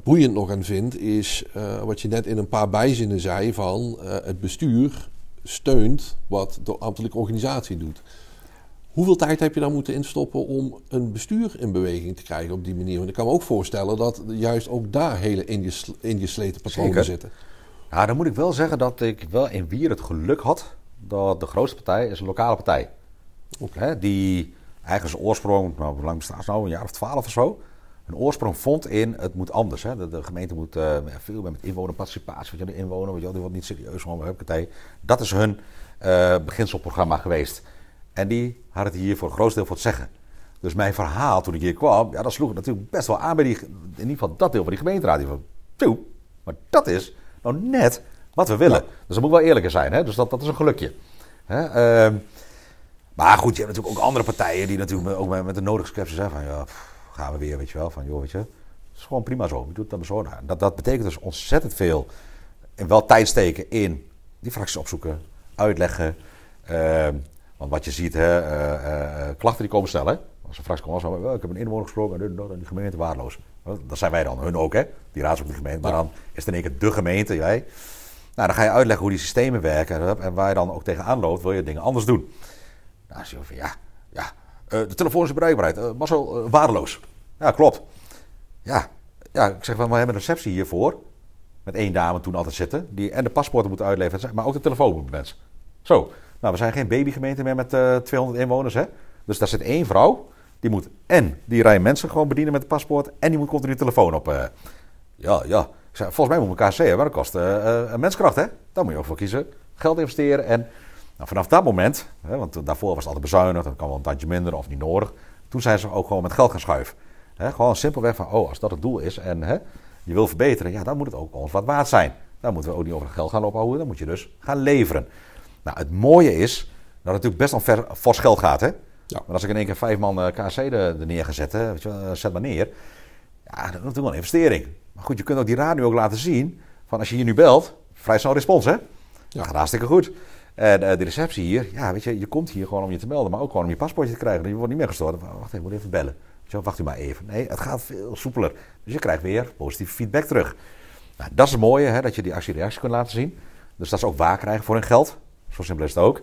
boeiend nog aan vind, is wat je net in een paar bijzinnen zei van het bestuur steunt wat de ambtelijke organisatie doet. Hoeveel tijd heb je dan moeten instoppen om een bestuur in beweging te krijgen op die manier? Want ik kan me ook voorstellen dat juist ook daar hele ingesl- ingesleten patronen Zeker. zitten. Ja, dan moet ik wel zeggen dat ik wel in Wier het geluk had dat de grootste partij is een lokale partij. Oké. Hè, die eigenlijk zijn oorsprong, nou, hoe lang bestaat ze nou? Een jaar of twaalf of zo. Een oorsprong vond in het moet anders. Hè. De, de gemeente moet eh, veel meer met inwonerparticipatie. Je, de inwoner, weet je, wel, die wordt niet serieus partij. Dat is hun eh, beginselprogramma geweest. En die had het hier voor een groot deel voor het zeggen. Dus mijn verhaal toen ik hier kwam, ja, dat sloeg natuurlijk best wel aan bij die, in ieder geval dat deel van die gemeenteraad. Die van, "Toe, maar dat is nou net wat we willen. Ja. Dus dat moet wel eerlijker zijn. Hè? Dus dat, dat is een gelukje. Hè? Ehm, maar goed, je hebt natuurlijk ook andere partijen die natuurlijk ook met, met de nodige sceptisch zijn van ja, pff, gaan we weer, weet je wel, van joh, weet je, het is gewoon prima zo. We doen het dan zo. Nou, dat, dat betekent dus ontzettend veel en wel tijd steken in die fracties opzoeken, uitleggen. Ehm, want wat je ziet, hè, eh, eh, eh, klachten die komen snel. Hè? Als een fractie komt, als ik heb een inwoner gesproken en die gemeente waardeloos. Wel, Dat zijn wij dan, hun ook, hè? die raads ook de gemeente. Maar dan is het in één keer de gemeente, jij. Nou, dan ga je uitleggen hoe die systemen werken en waar je dan ook tegenaan loopt, wil je dingen anders doen. Nou, als je van ja, eh, de telefonische bereikbaarheid, eh Marcel, eh, waardeloos. Ja, klopt. Ja, ja, ik zeg van, we hebben een receptie hiervoor. Met één dame toen altijd zitten. Die en de paspoorten moeten uitleveren, maar ook de telefoon moet. Zo. Nou, we zijn geen babygemeente meer met eh 200 inwoners, hè. Dus daar zit één vrouw. Die moet en die rij mensen gewoon bedienen met de paspoort. En die moet continu telefoon op. eh. ja, ja. Ik volgens mij moet elkaar zeggen, maar dat kost eh, eh, een menskracht, hè. Daar moet je ook voor kiezen. Geld investeren. En nou, vanaf dat moment, hè, want daarvoor was het altijd bezuinigd. Dan kan wel een tandje minder of niet nodig. Toen zijn ze ook gewoon met geld gaan schuiven. Hè, gewoon simpelweg van, oh, als dat het doel is en hè, je wil verbeteren, ja, dan moet het ook ons wat waard zijn. Dan moeten we ook niet over het geld gaan ophouden, dan moet je dus gaan leveren. Nou, het mooie is dat het natuurlijk best wel ver, fors geld gaat, hè. Ja. Maar als ik in één keer vijf man eh, KC er, er neer ga zetten, weet je wel, eh, zet maar neer. Ja, dat is natuurlijk wel een investering. Maar goed, je kunt ook die raad nu ook laten zien, van als je hier nu belt, vrij snel respons, hè. Dat gaat hartstikke goed. En eh, de receptie hier, ja, weet je, je komt hier gewoon om je te melden, maar ook gewoon om je paspoortje te krijgen. Je wordt niet meer gestoord. Wacht even, moet even bellen. Wel, wacht u maar even. Nee, het gaat veel soepeler. Dus je krijgt weer positieve feedback terug. Nou, dat is het mooie, hè, dat je die actie-reactie kunt laten zien. Dus dat ze ook waar krijgen voor hun geld. Zo simpel is het ook.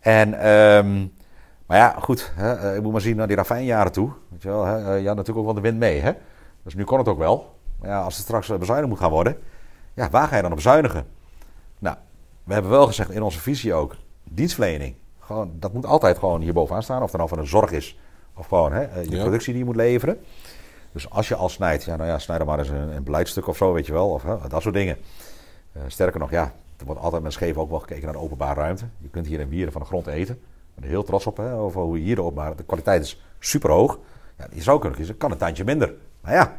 En, ehm, maar ja, goed, hè, eh, ik moet maar zien naar die ravijnjaren toe. Weet je wel, hè, eh, natuurlijk ook wel de wind mee. Hè? Dus nu kon het ook wel. Maar ja, als het straks bezuinigd moet gaan worden, ja, waar ga je dan op bezuinigen? Nou, we hebben wel gezegd in onze visie ook, dienstverlening. Gewoon, dat moet altijd gewoon hier bovenaan staan. Of het nou van een zorg is, of gewoon hè, eh, je Ja. productie die je moet leveren. Dus als je al snijdt, ja, nou ja, snijd dan maar eens een, een beleidstuk of zo, weet je wel. Of hè, dat soort dingen. Eh, sterker nog, ja, er wordt altijd met scheef ook wel gekeken naar de openbare ruimte. Je kunt hier in Wieren van de grond eten. Ik ben er heel trots op, hè, over hoe hier de openbare... De kwaliteit is super hoog. Ja, je zou kunnen kiezen, kan een tandje minder. Maar ja,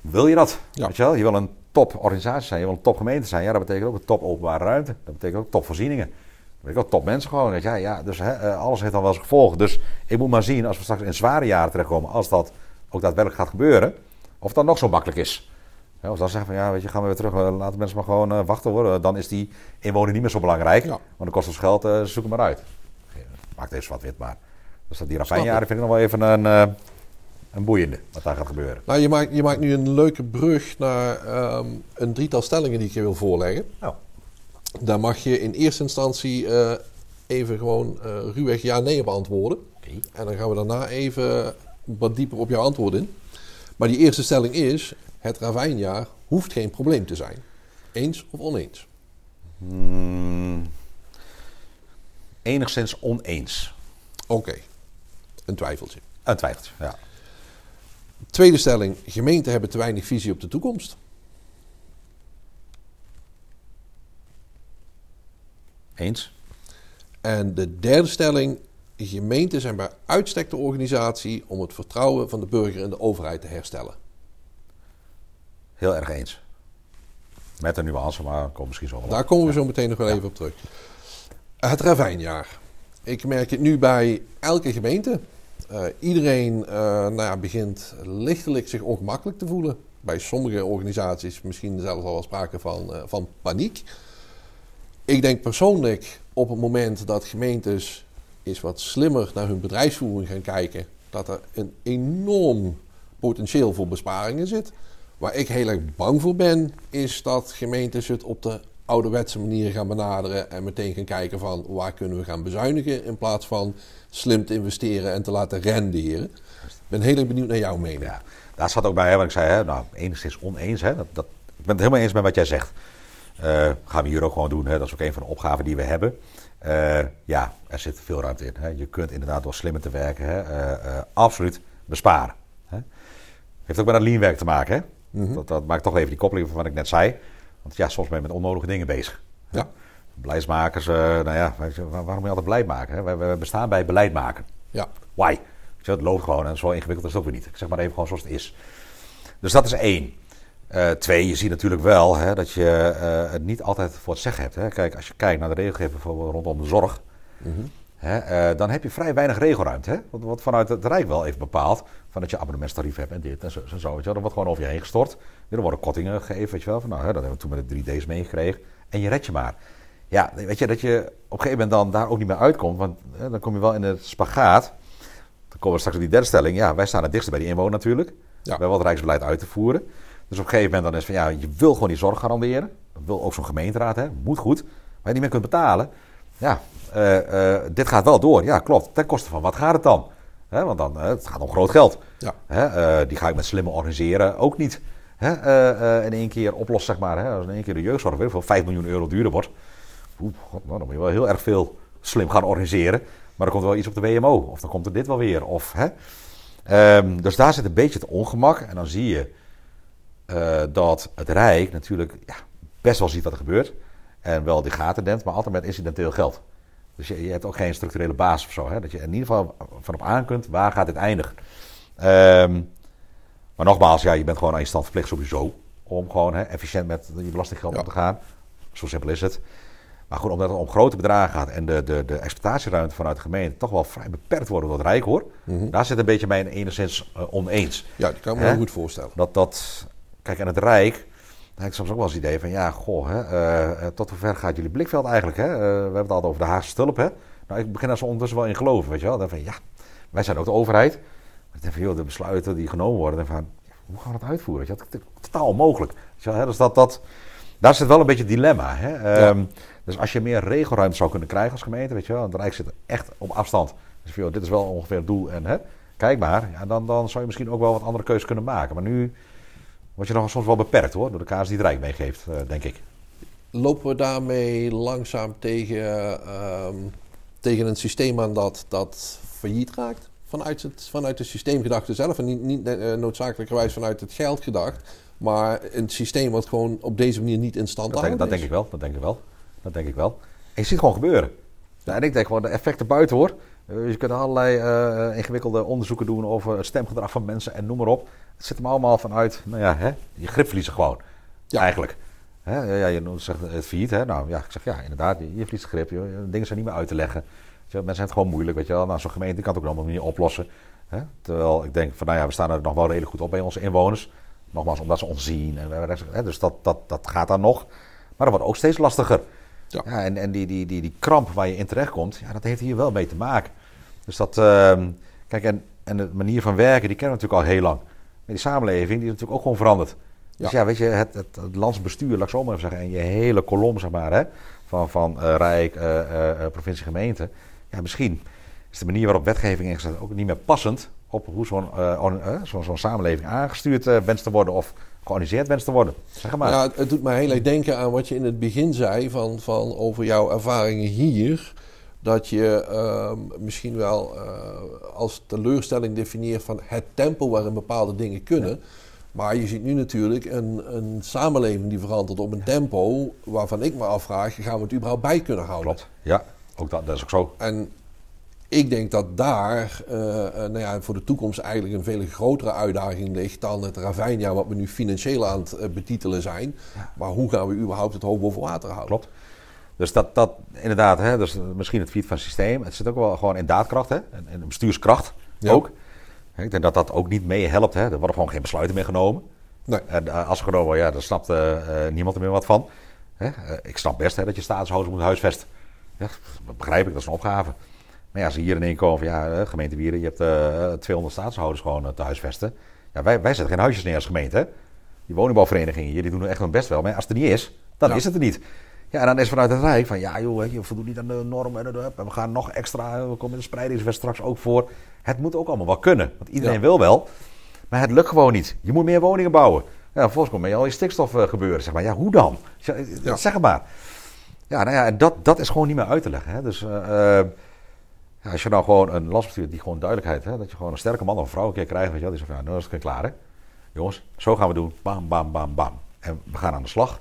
wil je dat? Ja. Weet je, wel? je wil een toporganisatie zijn, je wil een topgemeente zijn. Ja, dat betekent ook een top openbare ruimte. Dat betekent ook topvoorzieningen. Dat betekent ook top mensen gewoon. Ja, ja, dus hè, eh, alles heeft dan wel zijn gevolgen. Dus ik moet maar zien, als we straks in zware jaren terechtkomen, als dat ook daadwerkelijk gaat gebeuren, of het dan nog zo makkelijk is. Ja, of dan zeggen van ja, weet je, gaan we weer terug, eh, laten mensen maar gewoon eh, wachten hoor. Dan is die inwoner niet meer zo belangrijk. Ja. Want dan kost het geld, eh, zoek het maar uit. Maakt even wat wit, maar. Dus dat die ravijnjaren vind ik nog wel even een, een boeiende, wat daar gaat gebeuren. Nou, je maakt, je maakt nu een leuke brug naar ehm, een drietal stellingen die ik je wil voorleggen. Nou, Daar mag je in eerste instantie eh, even gewoon eh ruwweg ja-nee op antwoorden. oké. En dan gaan we daarna even wat dieper op jouw antwoord in. Maar die eerste stelling is: het ravijnjaar hoeft geen probleem te zijn. Eens of oneens? Hmm, enigszins oneens. Oké, een twijfeltje. Een twijfeltje, ja. Tweede stelling: gemeenten hebben te weinig visie op de toekomst. Eens? En de derde stelling: gemeenten zijn bij uitstek de organisatie om het vertrouwen van de burger in de overheid te herstellen. Heel erg eens. Met een nuance, maar komt misschien zo wel. op. Daar komen we zo meteen nog wel even op terug. Het ravijnjaar. Ik merk het nu bij elke gemeente. Eh, iedereen eh, nou ja, begint lichtelijk zich ongemakkelijk te voelen. Bij sommige organisaties misschien zelfs al wel sprake van, eh, van paniek. Ik denk persoonlijk op het moment dat gemeentes eens wat slimmer naar hun bedrijfsvoering gaan kijken, dat er een enorm potentieel voor besparingen zit. Waar ik heel erg bang voor ben, is dat gemeentes het op de ouderwetse manier gaan benaderen en meteen gaan kijken van waar kunnen we gaan bezuinigen in plaats van slim te investeren en te laten renderen. Ik ben heel erg benieuwd naar jouw mening. Ja, daar zat ook bij, hè, wat ik zei, hè, nou, enigszins oneens. Hè, dat, dat, ik ben het helemaal eens met wat jij zegt. Eh, gaan we hier ook gewoon doen. Hè, dat is ook een van de opgaven die we hebben. Eh, ja, er zit veel ruimte in. Hè. Je kunt inderdaad door slimmer te werken, hè, eh, absoluut besparen. Hè. Heeft ook met dat leanwerk te maken. Hè. dat, dat maakt toch even die koppeling van wat ik net zei. Want ja, soms ben je met onnodige dingen bezig. hè. Ja. Beleidsmakers, eh, nou ja, waarom moet je altijd beleid maken? Hè? We, bestaan bij beleid maken. Ja, Why? Het loopt gewoon en zo ingewikkeld is het ook weer niet. Ik zeg maar even gewoon zoals het is. Dus dat is één. Eh, twee, je ziet natuurlijk wel hè, dat je eh, het niet altijd voor het zeggen hebt. Hè. Kijk, als je kijkt naar de regelgeving bijvoorbeeld rondom de zorg. Mhm. Hè, eh, dan heb je vrij weinig regelruimte. Hè? Wat, wat vanuit het Rijk wel even bepaald. Van dat je abonnementstarief hebt en dit en zo. zo, zo weet je wel. Dat wordt gewoon over je heen gestort. Er worden kortingen gegeven, weet je wel. Van, nou, hè, dat hebben we toen met de 3D's meegekregen. En je redt je maar. Ja, weet je, dat je op een gegeven moment dan daar ook niet meer uitkomt. Want hè, dan kom je wel in het spagaat. Dan komen we straks op die derde stelling. Ja, wij staan het dichtst bij die inwoner natuurlijk. Ja. We hebben wel het Rijksbeleid uit te voeren. Dus op een gegeven moment dan is van ja, je wil gewoon die zorg garanderen. Dat wil ook zo'n gemeenteraad, hè. Moet goed. Maar je niet meer kunt betalen. Ja, eh, eh, dit gaat wel door. Ja, klopt. Ten koste van wat gaat het dan? Want dan, eh, het gaat om groot geld. Ja. Die ga ik met slimme organiseren ook niet. Hè, in één keer oplossen, zeg maar. Hè, als in één keer de jeugdzorg weer voor 5 miljoen euro duurder wordt. Nou, dan moet je wel heel erg veel slim gaan organiseren. Maar dan komt er wel iets op de WMO. Of dan komt er dit wel weer. Of, hè. Ehm, dus daar zit een beetje het ongemak. En dan zie je dat het Rijk natuurlijk ja, best wel ziet wat er gebeurt. En wel die gaten denkt, maar altijd met incidenteel geld. Dus je, je hebt ook geen structurele basis of zo. Hè? Dat je in ieder geval vanop aan kunt, waar gaat dit eindigen? Ehm, maar nogmaals, ja, je bent gewoon aan je stand verplicht sowieso. Om gewoon hè, efficiënt met je belastinggeld Ja. om te gaan. Zo simpel is het. Maar goed, omdat het om grote bedragen gaat en de, de, de exploitatieruimte vanuit de gemeente toch wel vrij beperkt worden door het Rijk hoor. Mhm. Daar zit een beetje mij enigszins eh, oneens. Ja, die kan ik me heel goed voorstellen. Dat, dat, kijk, en het Rijk, heb ik soms ook wel eens het idee van, ja, goh, hè, eh, tot hoe ver gaat jullie blikveld eigenlijk? Hè? Eh, we hebben het altijd over de Haagse stulp, hè? Nou, ik begin daar zo ondertussen wel in geloven, weet je wel. Dan van, ja, wij zijn ook de overheid. Maar denk van, joh, de besluiten die genomen worden, dan van, hoe gaan we dat uitvoeren? Weet je? Dat is totaal onmogelijk. Weet je wel, hè? Dus dat, dat, daar zit wel een beetje het dilemma, hè? Ehm, Dus als je meer regelruimte zou kunnen krijgen als gemeente, weet je wel, want het Rijk zit echt op afstand. Dus van, joh, dit is wel ongeveer het doel en hè, kijk maar, ja, dan, dan zou je misschien ook wel wat andere keuzes kunnen maken. Maar nu word je nog soms wel beperkt hoor, door de kaas die het Rijk meegeeft, eh, denk ik. Lopen we daarmee langzaam tegen, ehm, tegen een systeem aan dat, dat failliet raakt? Vanuit, het, vanuit de systeemgedachte zelf en niet, niet eh, noodzakelijkerwijs vanuit het geld gedacht. Maar een systeem wat gewoon op deze manier niet in stand te Dat denk, dat ik wel, dat denk ik wel. Dat denk ik wel. En je ziet het gewoon gebeuren. Ja, en ik denk gewoon de effecten buiten hoor. Eh, je kunt allerlei eh, ingewikkelde onderzoeken doen over het stemgedrag van mensen en noem maar op. Het zit hem allemaal vanuit, nou ja, hè, je grip verliezen gewoon. Ja. Eigenlijk. Hè, ja, ja, je noemt- zegt het failliet, hè. Nou ja, ik zeg ja, inderdaad, je, je verliest grip. Je, dingen zijn niet meer uit te leggen. Je, mensen hebben het gewoon moeilijk, weet je wel. Nou, zo'n gemeente kan het ook op een andere manier oplossen. Hè. Terwijl ik denk van, nou ja, we staan er nog wel redelijk goed op bij onze inwoners. Nogmaals, omdat ze ons zien. En, hè, dus dat, dat, dat gaat dan nog. Maar dat wordt ook steeds lastiger. Ja. Ja, en en die, die, die, die kramp waar je in terechtkomt, ja, dat heeft hier wel mee te maken. Dus dat, ehm, kijk, en, en de manier van werken, die kennen we natuurlijk al heel lang. Maar die samenleving, die is natuurlijk ook gewoon veranderd. Dus Ja. ja, weet je, het, het, het landsbestuur, laat ik zo maar even zeggen, en je hele kolom, zeg maar, hè, van, van eh, Rijk, eh, eh, provincie, gemeente. Ja, misschien is de manier waarop wetgeving ingezet ook niet meer passend op hoe zo'n zo'n samenleving aangestuurd wenst te worden of georganiseerd wenst te worden. Zeg maar. Ja, het, het doet mij heel erg denken aan wat je in het begin zei van, van over jouw ervaringen hier. Dat je ehm, misschien wel eh, als teleurstelling definieert van het tempo waarin bepaalde dingen kunnen. Maar je ziet nu natuurlijk een, een samenleving die verandert op een tempo waarvan ik me afvraag, gaan we het überhaupt bij kunnen houden? Klopt. Ja, ook dat, dat is ook zo. En ik denk dat daar eh, eh, nou ja, voor de toekomst eigenlijk een veel grotere uitdaging ligt dan het ravijnjaar wat we nu financieel aan het eh, betitelen zijn. Maar hoe gaan we überhaupt het hoofd boven water houden? Klopt. Dus dat, dat inderdaad, hè, dus misschien het fiet van het systeem. Het zit ook wel gewoon in daadkracht hè, en, en bestuurskracht Ja. ook. Ik denk dat dat ook niet mee helpt. Hè. Er worden gewoon geen besluiten meer genomen. Nee. En als er genomen ja, daar snapt niemand er meer wat van. Hè. Ik snap best hè, dat je statushouders moet huisvesten. Ja, dat begrijp ik, dat is een opgave. Maar ja, als ze hier in één komen van ja, eh, gemeente Wieren, je hebt eh 200 statushouders gewoon eh, te huisvesten. Ja, wij, wij zetten geen huisjes neer als gemeente. Die woningbouwverenigingen hier, die doen echt hun best wel. Maar als het er niet is, dan Ja. is het er niet. Ja, en dan is vanuit het Rijk van ja joh, je voldoet niet aan de norm en, we gaan nog extra, we komen in de spreidingswet straks ook voor. Het moet ook allemaal wel kunnen, want iedereen Ja. wil wel. Maar het lukt gewoon niet. Je moet meer woningen bouwen. Ja, vervolgens komt al je stikstof eh, gebeuren. Zeg maar, ja, hoe dan? Zeg het maar. Ja, nou ja, en dat, dat is gewoon niet meer uit te leggen. Hè. Dus eh, eh, ja, als je nou gewoon een lastbestuur die gewoon duidelijkheid, hè, dat je gewoon een sterke man of een vrouw een keer krijgt, weet je die zegt van, ja, nou is het klaar hè. Jongens, zo gaan we doen. Bam, bam, bam, bam. En we gaan aan de slag.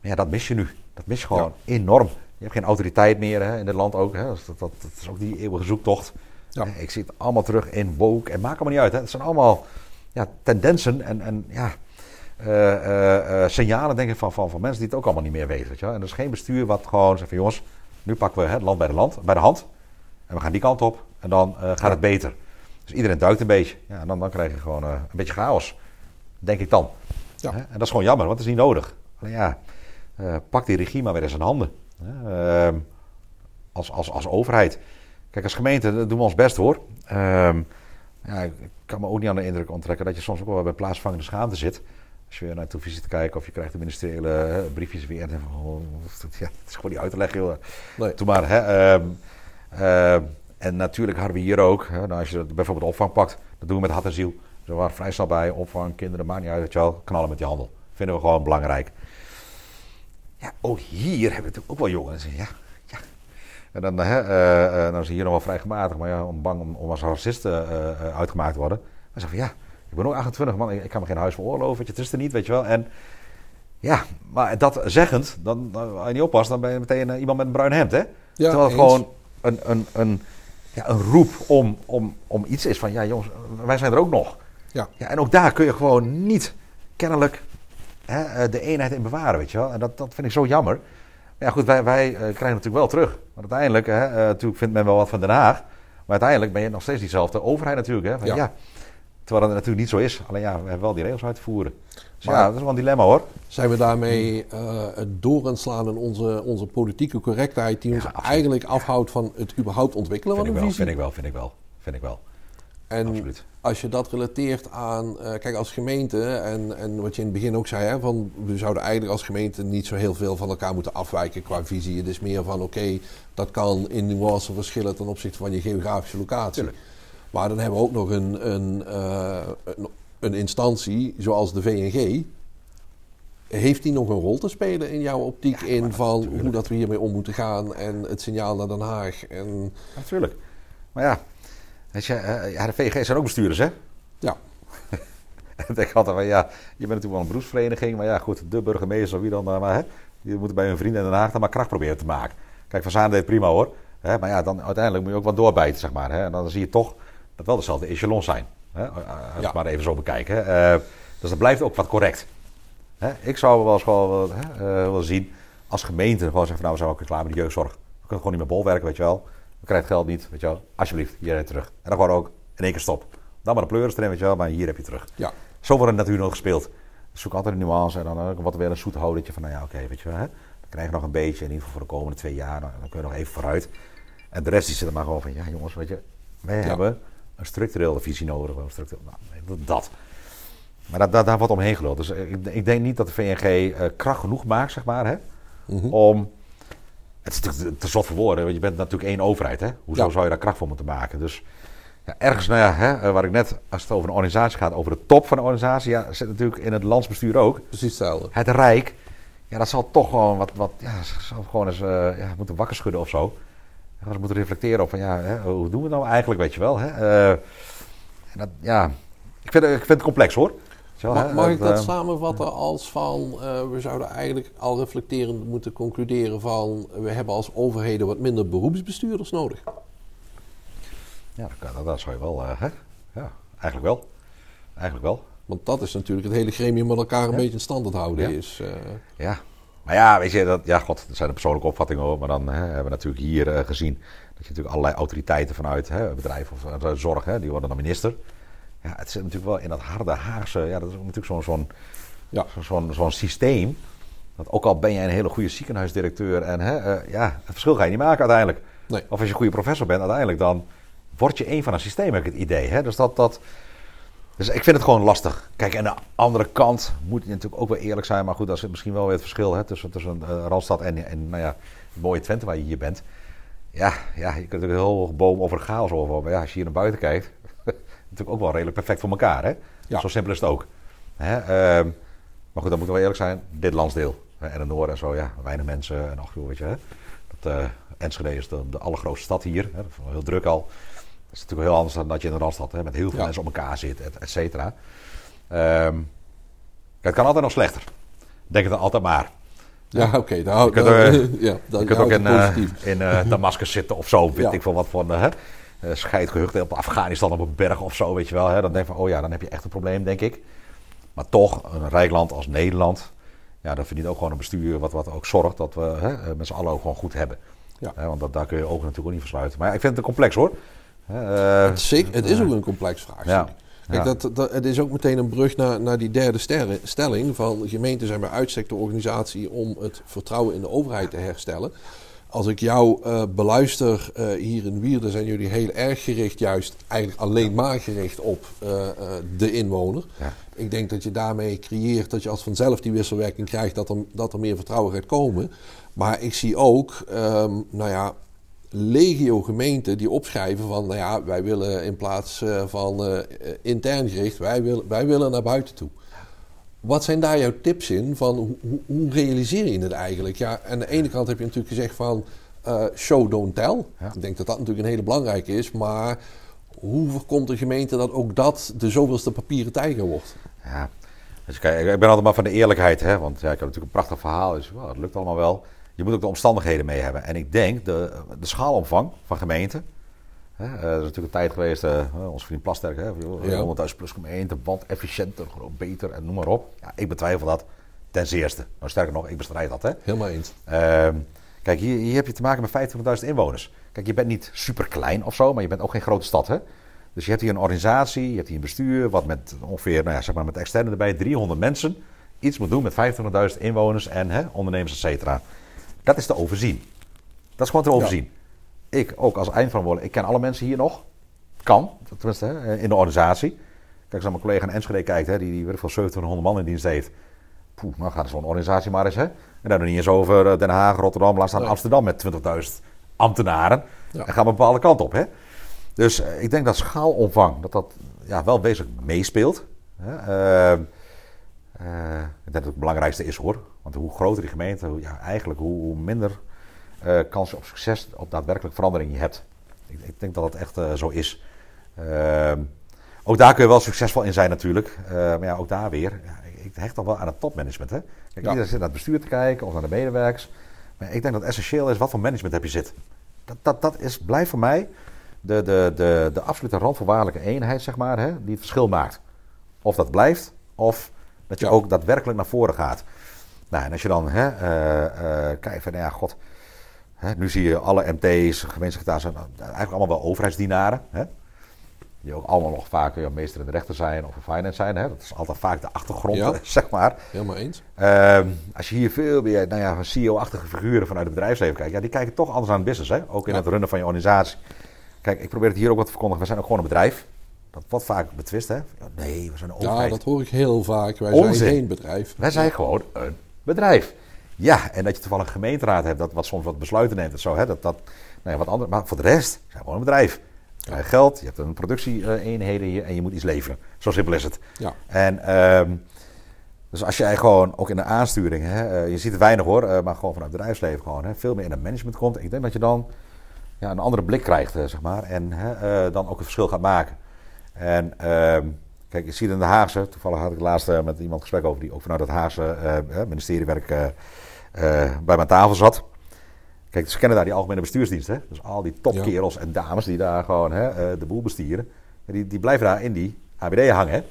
Maar ja, dat mis je nu. Dat mis je gewoon enorm. Je hebt geen autoriteit meer hè, in dit land ook. Hè. Dat, dat, dat is ook die eeuwige zoektocht. Ja. Ik zie het allemaal terug in woke. En maakt allemaal niet uit. Hè. Het zijn allemaal ja, tendensen en, en ja, eh, eh, eh, signalen denk ik, van, van, van mensen die het ook allemaal niet meer weten. Weet je wel. En er is geen bestuur wat gewoon zegt van jongens, nu pakken we het land bij de, land, bij de hand. En we gaan die kant op. En dan eh, gaat het beter. Dus iedereen duikt een beetje. Ja, en dan, dan krijg je gewoon eh, een beetje chaos. Denk ik dan. Ja. En dat is gewoon jammer, want het is niet nodig. Alleen ja, eh, pak die regie maar weer eens in handen. Ehm, als, als, als overheid. Kijk, als gemeente dat doen we ons best hoor. Ehm, ja, ik kan me ook niet aan de indruk onttrekken dat je soms ook wel bij plaatsvangende schaamte zit. Als je naar televisie te kijken of je krijgt de ministeriële briefjes weer. En oh, ja, het is gewoon niet uit te leggen, joh. Nee. Doe maar. Hè, ehm, ehm, en natuurlijk hadden we hier ook, hè, nou, als je bijvoorbeeld opvang pakt, dat doen we met hart en ziel. Dus we waren vrij snel bij, opvang, kinderen, maakt niet uit, weet je wel, knallen met die handel. Vinden we gewoon belangrijk. Ja, ook hier hebben we natuurlijk ook wel jongens. Ja, ja. En dan, hè, eh, eh, dan is hier nog wel vrij gematigd, maar ja, om bang om, om als racist eh, eh, uitgemaakt te worden. Maar zeggen van ja, ik ben ook 28 man, ik, ik kan me geen huis veroorloven, weet je, het is er niet, weet je wel. En ja, maar dat zeggend, dan, dan, als je niet oppast, dan ben je meteen eh, iemand met een bruin hemd, hè? Ja, Terwijl het eens. gewoon een, een, een, ja, een roep om, om, om iets is van, ja jongens, wij zijn er ook nog. Ja. Ja, en ook daar kun je gewoon niet kennelijk hè, eh, de eenheid in bewaren, weet je wel. En dat, dat vind ik zo jammer. Maar ja, goed, wij, wij eh, krijgen het natuurlijk wel terug. Want uiteindelijk, hè, eh, natuurlijk vindt men wel wat van Den Haag. Maar uiteindelijk ben je nog steeds diezelfde overheid natuurlijk. Hè, van, Ja. ja. Terwijl dat natuurlijk niet zo is. Alleen ja, we hebben wel die regels uit te voeren. Dus Maar- ja, dat is wel een dilemma hoor. Zijn we daarmee eh, het door aan het slaan in onze, onze politieke correctheid, die ons absoluut. eigenlijk afhoudt van het überhaupt ontwikkelen van een visie? vind ik wel, vind ik wel. Vind ik wel. En Absoluut. als je dat relateert aan, eh, kijk als gemeente, en, en wat je in het begin ook zei, hè, van we zouden eigenlijk als gemeente niet zo heel veel van elkaar moeten afwijken qua visie. Het is meer van oké, dat kan in nuance verschillen ten opzichte van je geografische locatie. Tuurlijk. Maar dan hebben we ook nog een, een, eh, een, een instantie zoals de VNG. Heeft die nog een rol te spelen in jouw optiek in van hoe dat we hiermee om moeten gaan en het signaal naar Den Haag? En, Natuurlijk. Maar ja, weet je, eh, ja, de VG zijn ook bestuurders, hè? ja, En (laughs) ik altijd van, ja, je bent natuurlijk wel een beroepsvereniging, maar ja, goed, de burgemeester, wie dan, maar hè, die moeten bij hun vrienden in Den Haag dan maar kracht proberen te maken. Kijk, Van Zaan deed prima hoor, hè, maar ja, dan uiteindelijk moet je ook wat doorbijten, zeg maar. Hè, en dan zie je toch dat wel dezelfde echelons zijn. Hè, als we Ja. het maar even zo bekijken. Eh, dus dat blijft ook wat correct. Hè, ik zou wel eens gewoon wel, eh, willen zien, als gemeente, gewoon zeggen van, nou, we zijn ook klaar met de jeugdzorg. We kunnen gewoon niet meer bolwerken, weet je wel. We krijgen het geld niet, weet je wel. Alsjeblieft, hier heb je terug. En dan gewoon ook in één keer stop. Dan maar de pleuris erin, weet je wel, maar hier heb je terug. ja, Zo wordt het natuurlijk nog gespeeld. Dus zoek altijd een nuance en dan ook wat weer een zoet houdetje van, nou ja, oké, weet je wel, hè? dan krijg je nog een beetje, in ieder geval voor de komende twee jaar, dan, dan kun je nog even vooruit. En de rest die zit er maar gewoon van, ja jongens, weet je, wij hebben een structurele visie nodig. Wel structureel, nou, dat. Maar daar wordt omheen geluld. Dus eh, ik, ik denk niet dat de VNG eh, kracht genoeg maakt, zeg maar, hè, Mhm. om... Het is natuurlijk te zot voor woorden, want je bent natuurlijk één overheid, hè? Hoezo Ja. zou je daar kracht voor moeten maken? Dus ja, ergens, nou ja, hè, eh, waar ik net, als het over een organisatie gaat, over de top van de organisatie, ja, zit natuurlijk in het landsbestuur ook. precies hetzelfde. Het Rijk, ja, dat zal toch gewoon wat, wat ja, zal gewoon eens ja, moeten wakker schudden of zo. Eens moeten reflecteren op van, ja, hè, hoe doen we nou eigenlijk, weet je wel. Hè? Eh, en dat, ja, ik vind, het- ik vind het complex hoor. Wel, Mag, hè, mag ik dat eh, samenvatten als van eh, we zouden eigenlijk al reflecterend moeten concluderen van we hebben als overheden wat minder beroepsbestuurders nodig? Ja, dat, dat, zou je wel, hè? Ja, eigenlijk wel. Eigenlijk wel. Want dat is natuurlijk het hele gremium met elkaar een Ja. beetje in stand te houden Ja. is. Ja, maar ja, weet je, dat, ja, god, dat zijn de persoonlijke opvattingen hoor. Maar dan hè, hebben we natuurlijk hier eh, gezien dat je natuurlijk allerlei autoriteiten vanuit hè, bedrijven of eh, zorg, hè, die worden dan minister. Ja, het zit natuurlijk wel in dat harde Haagse, ja, dat is natuurlijk zo'n zo'n ja, zo- zo'n zo'n systeem. Dat ook al ben je een hele goede ziekenhuisdirecteur en hè, eh, ja, het verschil ga je niet maken uiteindelijk. nee. Of als je een goede professor bent, uiteindelijk dan word je een van een systeem, heb ik het idee. Hè? Dus, dat, dat, dus ik vind het gewoon lastig. Kijk, aan de andere kant moet je natuurlijk ook wel eerlijk zijn. Maar goed, dat is misschien wel weer het verschil hè, tussen, tussen eh, Randstad en, en nou ja, het mooie Twente waar je hier bent. Ja, ja je kunt er heel hoog boom over chaos over. Maar ja, als je hier naar buiten kijkt, (laughs) natuurlijk ook wel redelijk perfect voor elkaar. Hè? Ja. Zo simpel is het ook. Hè? Ehm, maar goed, dan moeten we wel eerlijk zijn. Dit landsdeel. hè, En het noorden en zo, ja, weinig mensen. En ach, joh, weet je, hè? Dat, eh, Enschede is de, de allergrootste stad hier. Hè? Dat is wel heel druk al. Dat is natuurlijk heel anders dan dat je in de Randstad hè, met heel veel Ja. mensen op elkaar zit, et, et cetera. Ehm, het kan altijd nog slechter. Denk het dan altijd maar. Ja, oké. hou- Je kunt, daar- (laughs) eh, ja, dat Je kunt ook in, eh, (laughs) in eh, Damascus zitten of zo, weet Ja. ik veel wat voor uh, scheidgehucht op Afghanistan op een berg of zo, weet je wel. Hè? Dan denk je van, oh ja, dan heb je echt een probleem, denk ik. Maar toch, een rijk land als Nederland, ja, dat verdient ook gewoon een bestuur wat, wat ook zorgt dat we hè, met z'n allen ook gewoon goed hebben. Ja. Hè, want dat, daar kun je ogen natuurlijk ook niet versluiten. Maar ja, ik vind het een complex hoor. Eh, Het is, het is ook een complex vraagstuk. Ja. Kijk, Ja. dat, dat, het is ook meteen een brug naar, naar die derde stelling van gemeenten zijn bij uitstek de organisatie om het vertrouwen in de overheid te herstellen. Als ik jou eh, beluister eh, hier in Wierden, zijn jullie heel erg gericht, juist eigenlijk alleen maar gericht op eh, eh, de inwoner. Ja. Ik denk dat je daarmee creëert dat je als vanzelf die wisselwerking krijgt, dat er, dat er meer vertrouwen gaat komen. Maar ik zie ook, ehm, nou ja, legio gemeenten die opschrijven van, nou ja, wij willen in plaats eh, van eh, intern gericht, wij willen, wij willen naar buiten toe. Wat zijn daar jouw tips in van hoe, hoe, realiseer je het eigenlijk? Ja, aan de ene kant heb je natuurlijk gezegd van eh, show don't tell. Ja. Ik denk dat dat natuurlijk een hele belangrijke is, maar hoe voorkomt de gemeente dat ook dat de zoveelste papieren tijger wordt? Ja, dus kijk, ik ben altijd maar van de eerlijkheid, hè? want ja, ik heb natuurlijk een prachtig verhaal, dus wow, het lukt allemaal wel. Je moet ook de omstandigheden mee hebben. En ik denk, de, de schaalomvang van gemeenten, hè, eh, er is natuurlijk een tijd geweest, eh, eh, onze vriend Plasterk, hè, joh, Ja. 100.000 plus gemeente, want efficiënter, beter en noem maar op. Ja, ik betwijfel dat ten zeerste. Nou, sterker nog, ik bestrijd dat. Hè. Helemaal eens. Ehm, kijk, hier, hier heb je te maken met 25.000 inwoners. Kijk, je bent niet super klein of zo, maar je bent ook geen grote stad. Hè? Dus je hebt hier een organisatie, je hebt hier een bestuur, wat met ongeveer, nou ja, zeg maar met externe erbij, 300 mensen iets moet doen met 25.000 inwoners en hè, ondernemers, et cetera. Dat is te overzien. Dat is gewoon te overzien. Ik, ook als eindverantwoordelijk, ik ken alle mensen hier nog. Kan, tenminste, hè, in de organisatie. Kijk, als naar mijn collega in Enschede kijkt, hè, die, die ik veel 1700 man in dienst heeft. Poeh, nou gaat zo'n organisatie maar eens. Hè? En dan nog niet eens over eh, Den Haag, Rotterdam, laat staan Nee. Amsterdam met 20.000 ambtenaren. Ja. En gaan we een bepaalde kant op. Hè? Dus eh, ik denk dat schaalomvang, dat dat ja, wel wezenlijk meespeelt. Hè? Eh, ik denk dat het belangrijkste is hoor. Want hoe groter die gemeente, hoe, ja, eigenlijk hoe, hoe minder eh, kans op succes, op daadwerkelijk verandering je hebt. Ik, ik denk dat dat echt eh, zo is. Ehm, ook daar kun je wel succesvol in zijn natuurlijk. Eh, maar ja, ook daar weer. Ja, ik, ik hecht toch wel aan het topmanagement. Hè? Kijk, Ja. iedereen zit naar het bestuur te kijken of naar de medewerkers. Maar ik denk dat het essentieel is wat voor management heb je zit. Dat, dat, dat is, blijft voor mij de, de, de, de absolute randvoorwaardelijke eenheid, zeg maar, hè, die het verschil maakt. Of dat blijft, of dat je Ja. ook daadwerkelijk naar voren gaat. Nou, en als je dan hè, eh, eh, kijkt van, ja, god, hè, nu zie je alle MT's, gemeentesecretarissen, nou, eigenlijk allemaal wel overheidsdienaren. Hè, die ook allemaal nog vaak ja, meester in de rechter zijn of in finance zijn. Hè, dat is altijd vaak de achtergrond, Ja. (laughs) zeg maar. Helemaal eens. Ehm, als je hier veel meer nou ja, CEO-achtige figuren vanuit het bedrijfsleven kijkt, ja, die kijken toch anders aan het business, hè? ook in Ja. het runnen van je organisatie. Kijk, ik probeer het hier ook wat te verkondigen. We zijn ook gewoon een bedrijf. Dat wordt vaak betwist, hè? Ja, Nee, we zijn een Ja, overheid. dat hoor ik heel vaak. Wij Onzin. zijn geen bedrijf. Wij zijn gewoon een bedrijf. Ja, en dat je toevallig een gemeenteraad hebt dat wat soms wat besluiten neemt en zo, hè? Dat, dat, nou ja, wat anders. Maar voor de rest zijn we gewoon een bedrijf. Je krijgt geld, je hebt een productie-eenheden hier en je moet iets leveren. Zo simpel is het. Ja. En ehm, dus als jij gewoon ook in de aansturing, hè, eh, je ziet het weinig hoor, eh, maar gewoon vanuit het bedrijfsleven gewoon hè, veel meer in het management komt. Ik denk dat je dan ja, een andere blik krijgt, eh, zeg maar. En hè, dan ook een verschil gaat maken. En ehm, kijk, je ziet in de Haagse, toevallig had ik laatst eh, met iemand gesprek over die ook vanuit het Haagse eh, ministeriewerk bij mijn tafel zat. Kijk, ze kennen daar die algemene bestuursdienst. Hè? Dus al die topkerels en dames die daar gewoon hè, de boel bestieren. Die, die blijven daar in die ABD hangen. Hè?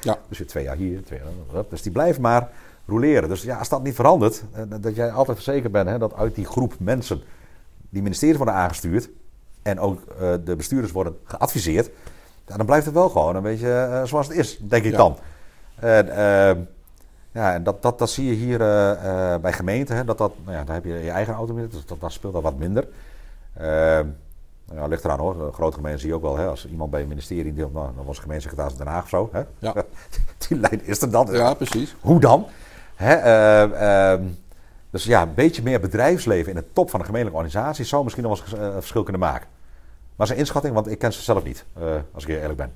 Ja. (laughs) Dus je twee jaar hier, twee jaar. Dus die blijven maar roleren. Dus ja, als dat niet verandert, dat jij altijd verzekerd bent hè, dat uit die groep mensen die ministeries worden aangestuurd en ook de bestuurders worden geadviseerd, ja, dan blijft het wel gewoon een beetje eh, zoals het is, denk ik Ja. dan. En, ehm, ja, en dat, dat, dat zie je hier eh, eh, bij gemeenten. Hè, dat dat, nou ja, daar heb je je eigen autonomie, dus dat, dat speelt dat wat minder. Ehm nou ja, ligt eraan hoor. De grote gemeenten zie je ook wel. Hè, als iemand bij een ministerie deelt, nou, dan was gemeentesecretaris Den Haag of zo. Hè? Ja. (laughs) Die lijn is er dan. Ja, precies. Hoe dan? Hè, eh, ehm, dus ja, een beetje meer bedrijfsleven in de top van een gemeentelijke organisatie zou misschien nog wel eens een verschil kunnen maken. Maar zijn inschatting, want ik ken ze zelf niet, eh, als ik eerlijk ben.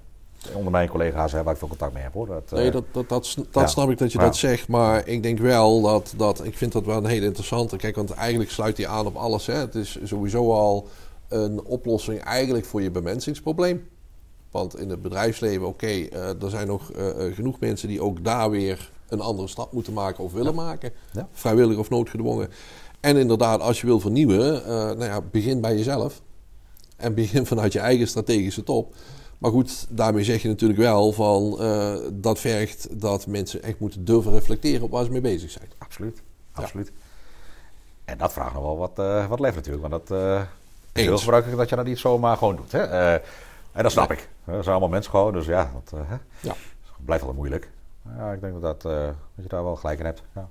Onder mijn collega's hè, waar ik veel contact mee heb hoor. Dat, eh, Nee, dat, dat, dat, dat ja. snap ik dat je Ja. dat zegt. Maar ik denk wel dat, dat... Ik vind dat wel een hele interessante. Kijk, want eigenlijk sluit hij aan op alles. Hè. Het is sowieso al een oplossing eigenlijk voor je bemensingsprobleem. Want in het bedrijfsleven, oké, eh, er zijn nog eh, eh, genoeg mensen die ook daar weer een andere stap moeten maken of willen maken. Vrijwillig of noodgedwongen. En inderdaad, als je wil vernieuwen, eh, nou ja, begin bij jezelf. En begin vanuit je eigen strategische top. Maar goed, daarmee zeg je natuurlijk wel van eh, dat vergt dat mensen echt moeten durven reflecteren op waar ze mee bezig zijn. Absoluut, absoluut. En dat vraagt nog wel wat, eh, wat lef natuurlijk. Want dat eh, is heel gebruikelijk dat je dat niet zomaar gewoon doet. Hè? En dat snap ik. Dat zijn allemaal mensen gewoon. Dus ja, dat? Ja. blijft altijd moeilijk. Ja, ik denk dat, dat je daar wel gelijk in hebt. Ja.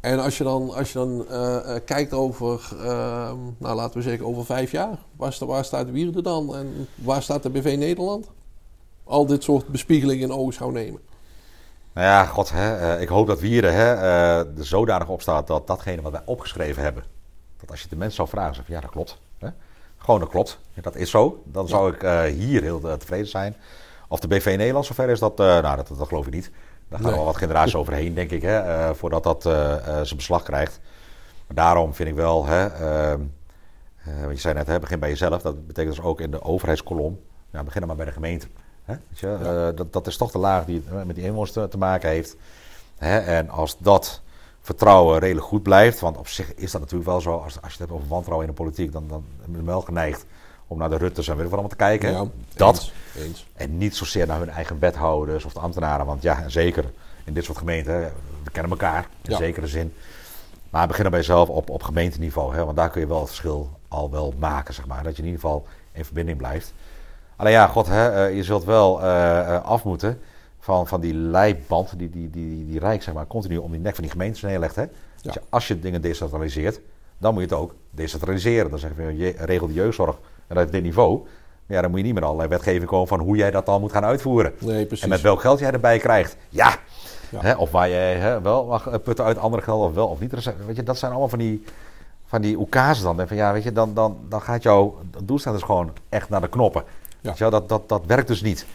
En als je dan, als je dan eh, eh, kijkt over, ehm, nou laten we zeggen over vijf jaar, waar, sta- waar staat Wierde dan en waar staat de BV Nederland? Al dit soort bespiegelingen in ogenschouw nemen. Nou ja, god, hè, eh, ik hoop dat Wieren hè, er zodanig op staat dat datgene wat wij opgeschreven hebben, dat als je de mensen zou vragen, zeg van ja, dat klopt. Hè? Gewoon, dat klopt. Dat is zo. Dan zou ik hier heel tevreden zijn. Of de BV Nederland zover is, dat, nou, dat, dat geloof ik niet. Daar gaan Nee. wel wat generaties overheen, denk ik, hè, eh, voordat dat eh, eh, zijn beslag krijgt. Maar daarom vind ik wel, hè, ehm, eh, je zei net, hè, begin bij jezelf. Dat betekent dus ook in de overheidskolom, ja, begin dan maar bij de gemeente. Hè? Weet je? Dat, dat is toch de laag die met die inwoners te, te maken heeft. Hè? En als dat vertrouwen redelijk goed blijft, want op zich is dat natuurlijk wel zo, als, als je het hebt over wantrouwen in de politiek, dan, dan ben je wel geneigd om naar de Rutters en wat allemaal te kijken. dat. Eens, eens. En niet zozeer naar hun eigen wethouders of de ambtenaren. Want ja, zeker in dit soort gemeenten, we kennen elkaar in Ja. zekere zin. Maar begin dan bij jezelf op, op gemeenteniveau. Hè, want daar kun je wel het verschil al wel maken, zeg maar. Dat je in ieder geval in verbinding blijft. Alleen ja, god, hè, eh, je zult wel eh, af moeten van, van die leiband die, die, die, die Rijk zeg maar, continu om die nek van die gemeentes neerlegt. Hè. Dus als je dingen decentraliseert, dan moet je het ook decentraliseren. Dan zeg je regel de jeugdzorg en dat dit niveau. Ja, dan moet je niet met allerlei wetgeving komen van hoe jij dat dan moet gaan uitvoeren. Nee, precies. En met welk geld jij erbij krijgt. Ja. Of waar jij hè, wel mag putten uit andere geld of wel of niet. Zijn- Weet je, dat zijn allemaal van die, van die oekazen dan. En van, ja, weet je, dan, dan, dan gaat jouw doelstelling dus gewoon echt naar de knoppen. Ja. Weet je wel, dat, dat, dat werkt dus niet.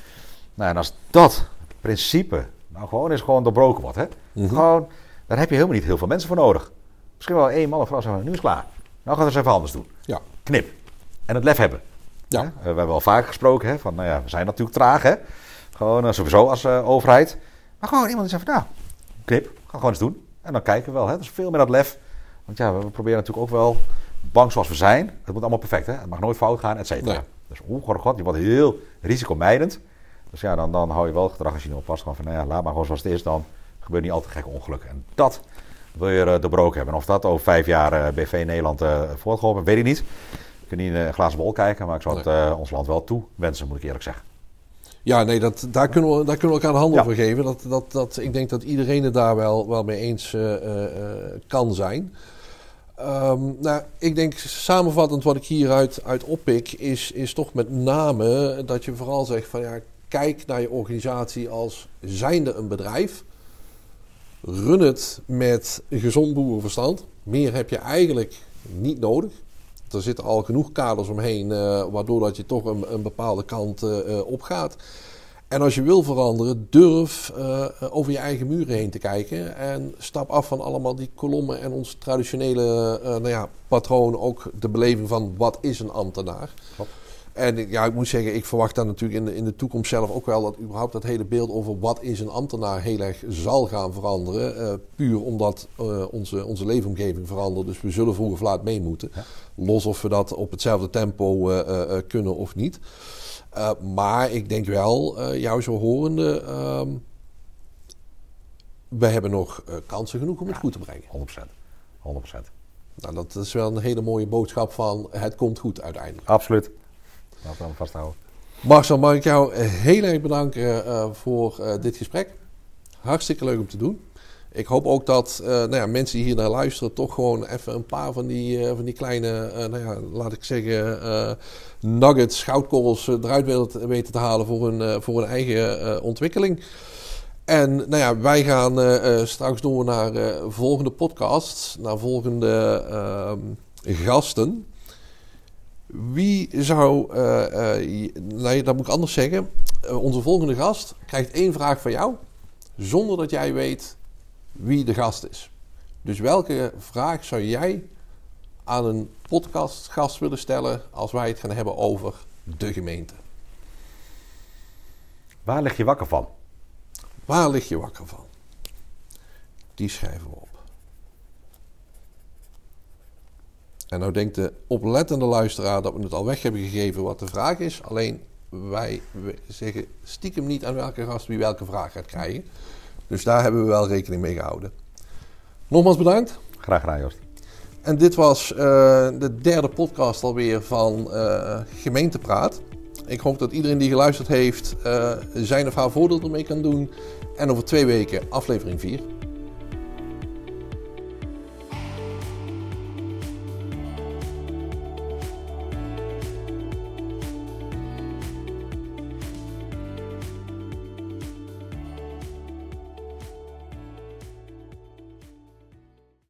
Nou, en als dat principe nou gewoon eens gewoon doorbroken wordt. Hè, Mhm. gewoon, daar heb je helemaal niet heel veel mensen voor nodig. Misschien wel één man of vrouw zeggen, nu is het klaar. Nou gaan we het eens even anders doen. Ja, Knip. En het lef hebben. ja. Hè? Eh, we hebben al vaak gesproken hè, van, nou ja, we zijn natuurlijk traag, hè. Gewoon eh, sowieso als eh, overheid. Maar gewoon iemand die zegt van, nou, knip, ga gewoon eens doen. En dan kijken we wel, hè. Dus veel meer dat lef. Want ja, we, we proberen natuurlijk ook wel, bang zoals we zijn. Het moet allemaal perfect, hè. Het mag nooit fout gaan, et cetera. Nee. Dus oeh, god, god, je wordt heel risicomijdend. Dus ja, dan, dan hou je wel het gedrag als je oppast. Gewoon van, nou ja, laat maar gewoon zoals het is. Dan gebeurt niet altijd gekke ongelukken. En dat wil je doorbroken hebben. En of dat over vijf jaar BV Nederland eh voortgeholpen, weet ik niet. Ik kan niet in een glazen bol kijken, maar ik zou het eh, ons land wel toe wensen, moet ik eerlijk zeggen. Ja, nee, dat, daar, kunnen we, daar kunnen we elkaar de handen Ja. voor geven. Dat, dat, dat, ik denk dat iedereen het daar wel, wel mee eens eh, eh, eh, kan zijn. Ehm, nou, ik denk samenvattend wat ik hieruit uit oppik, is, is toch met name dat je vooral zegt van ja, kijk naar je organisatie als zijnde een bedrijf. Run het met gezond boerenverstand. Meer heb je eigenlijk niet nodig. Er zitten al genoeg kaders omheen, eh, waardoor dat je toch een, een bepaalde kant eh, eh, opgaat. En als je wil veranderen, durf over je eigen muren heen te kijken. En stap af van allemaal die kolommen en ons traditionele nou ja, patroon. Ook de beleving van wat is een ambtenaar. En ik- ja, ik moet zeggen, ik verwacht dan natuurlijk in de, in de toekomst zelf ook wel dat überhaupt dat hele beeld over wat is een ambtenaar heel erg zal gaan veranderen. Eh, puur omdat eh, onze, onze leefomgeving verandert. Dus we zullen vroeg of laat mee moeten. Los of we dat op hetzelfde tempo eh, kunnen of niet. Maar ik denk wel, jou zo horende, ehm, we hebben nog kansen genoeg om het goed te brengen. 100%. 100%. Nou, dat is wel een hele mooie boodschap van het komt goed uiteindelijk. Absoluut. Laten we hem vasthouden. Marcel, mag ik jou heel erg bedanken eh, voor eh, dit gesprek. Hartstikke leuk om te doen. Ik hoop ook dat eh, nou ja, mensen die hier naar luisteren toch gewoon even een paar van die, van die kleine, eh, nou ja, laat ik zeggen, nuggets, goudkorrels eruit weten, weten te halen voor hun, voor hun eigen ontwikkeling. En nou ja, wij gaan straks door naar volgende podcasts, naar volgende ehm, gasten. Wie zou, eh, eh, nee, dat moet ik anders zeggen. Eh, onze volgende gast krijgt één vraag van jou, zonder dat jij weet wie de gast is. Dus welke vraag zou jij aan een podcastgast willen stellen als wij het gaan hebben over de gemeente? Waar lig je wakker van? Waar lig je wakker van? Die schrijven we op. En nou denkt de oplettende luisteraar dat we het al weg hebben gegeven wat de vraag is. Alleen wij zeggen stiekem niet aan welke gast wie welke vraag gaat krijgen. Dus daar hebben we wel rekening mee gehouden. Nogmaals bedankt. Graag gedaan, Joost. En dit was uh, de derde podcast alweer van uh, Gemeentepraat. Ik hoop dat iedereen die geluisterd heeft uh, zijn of haar voordeel ermee kan doen. En over twee weken aflevering 4.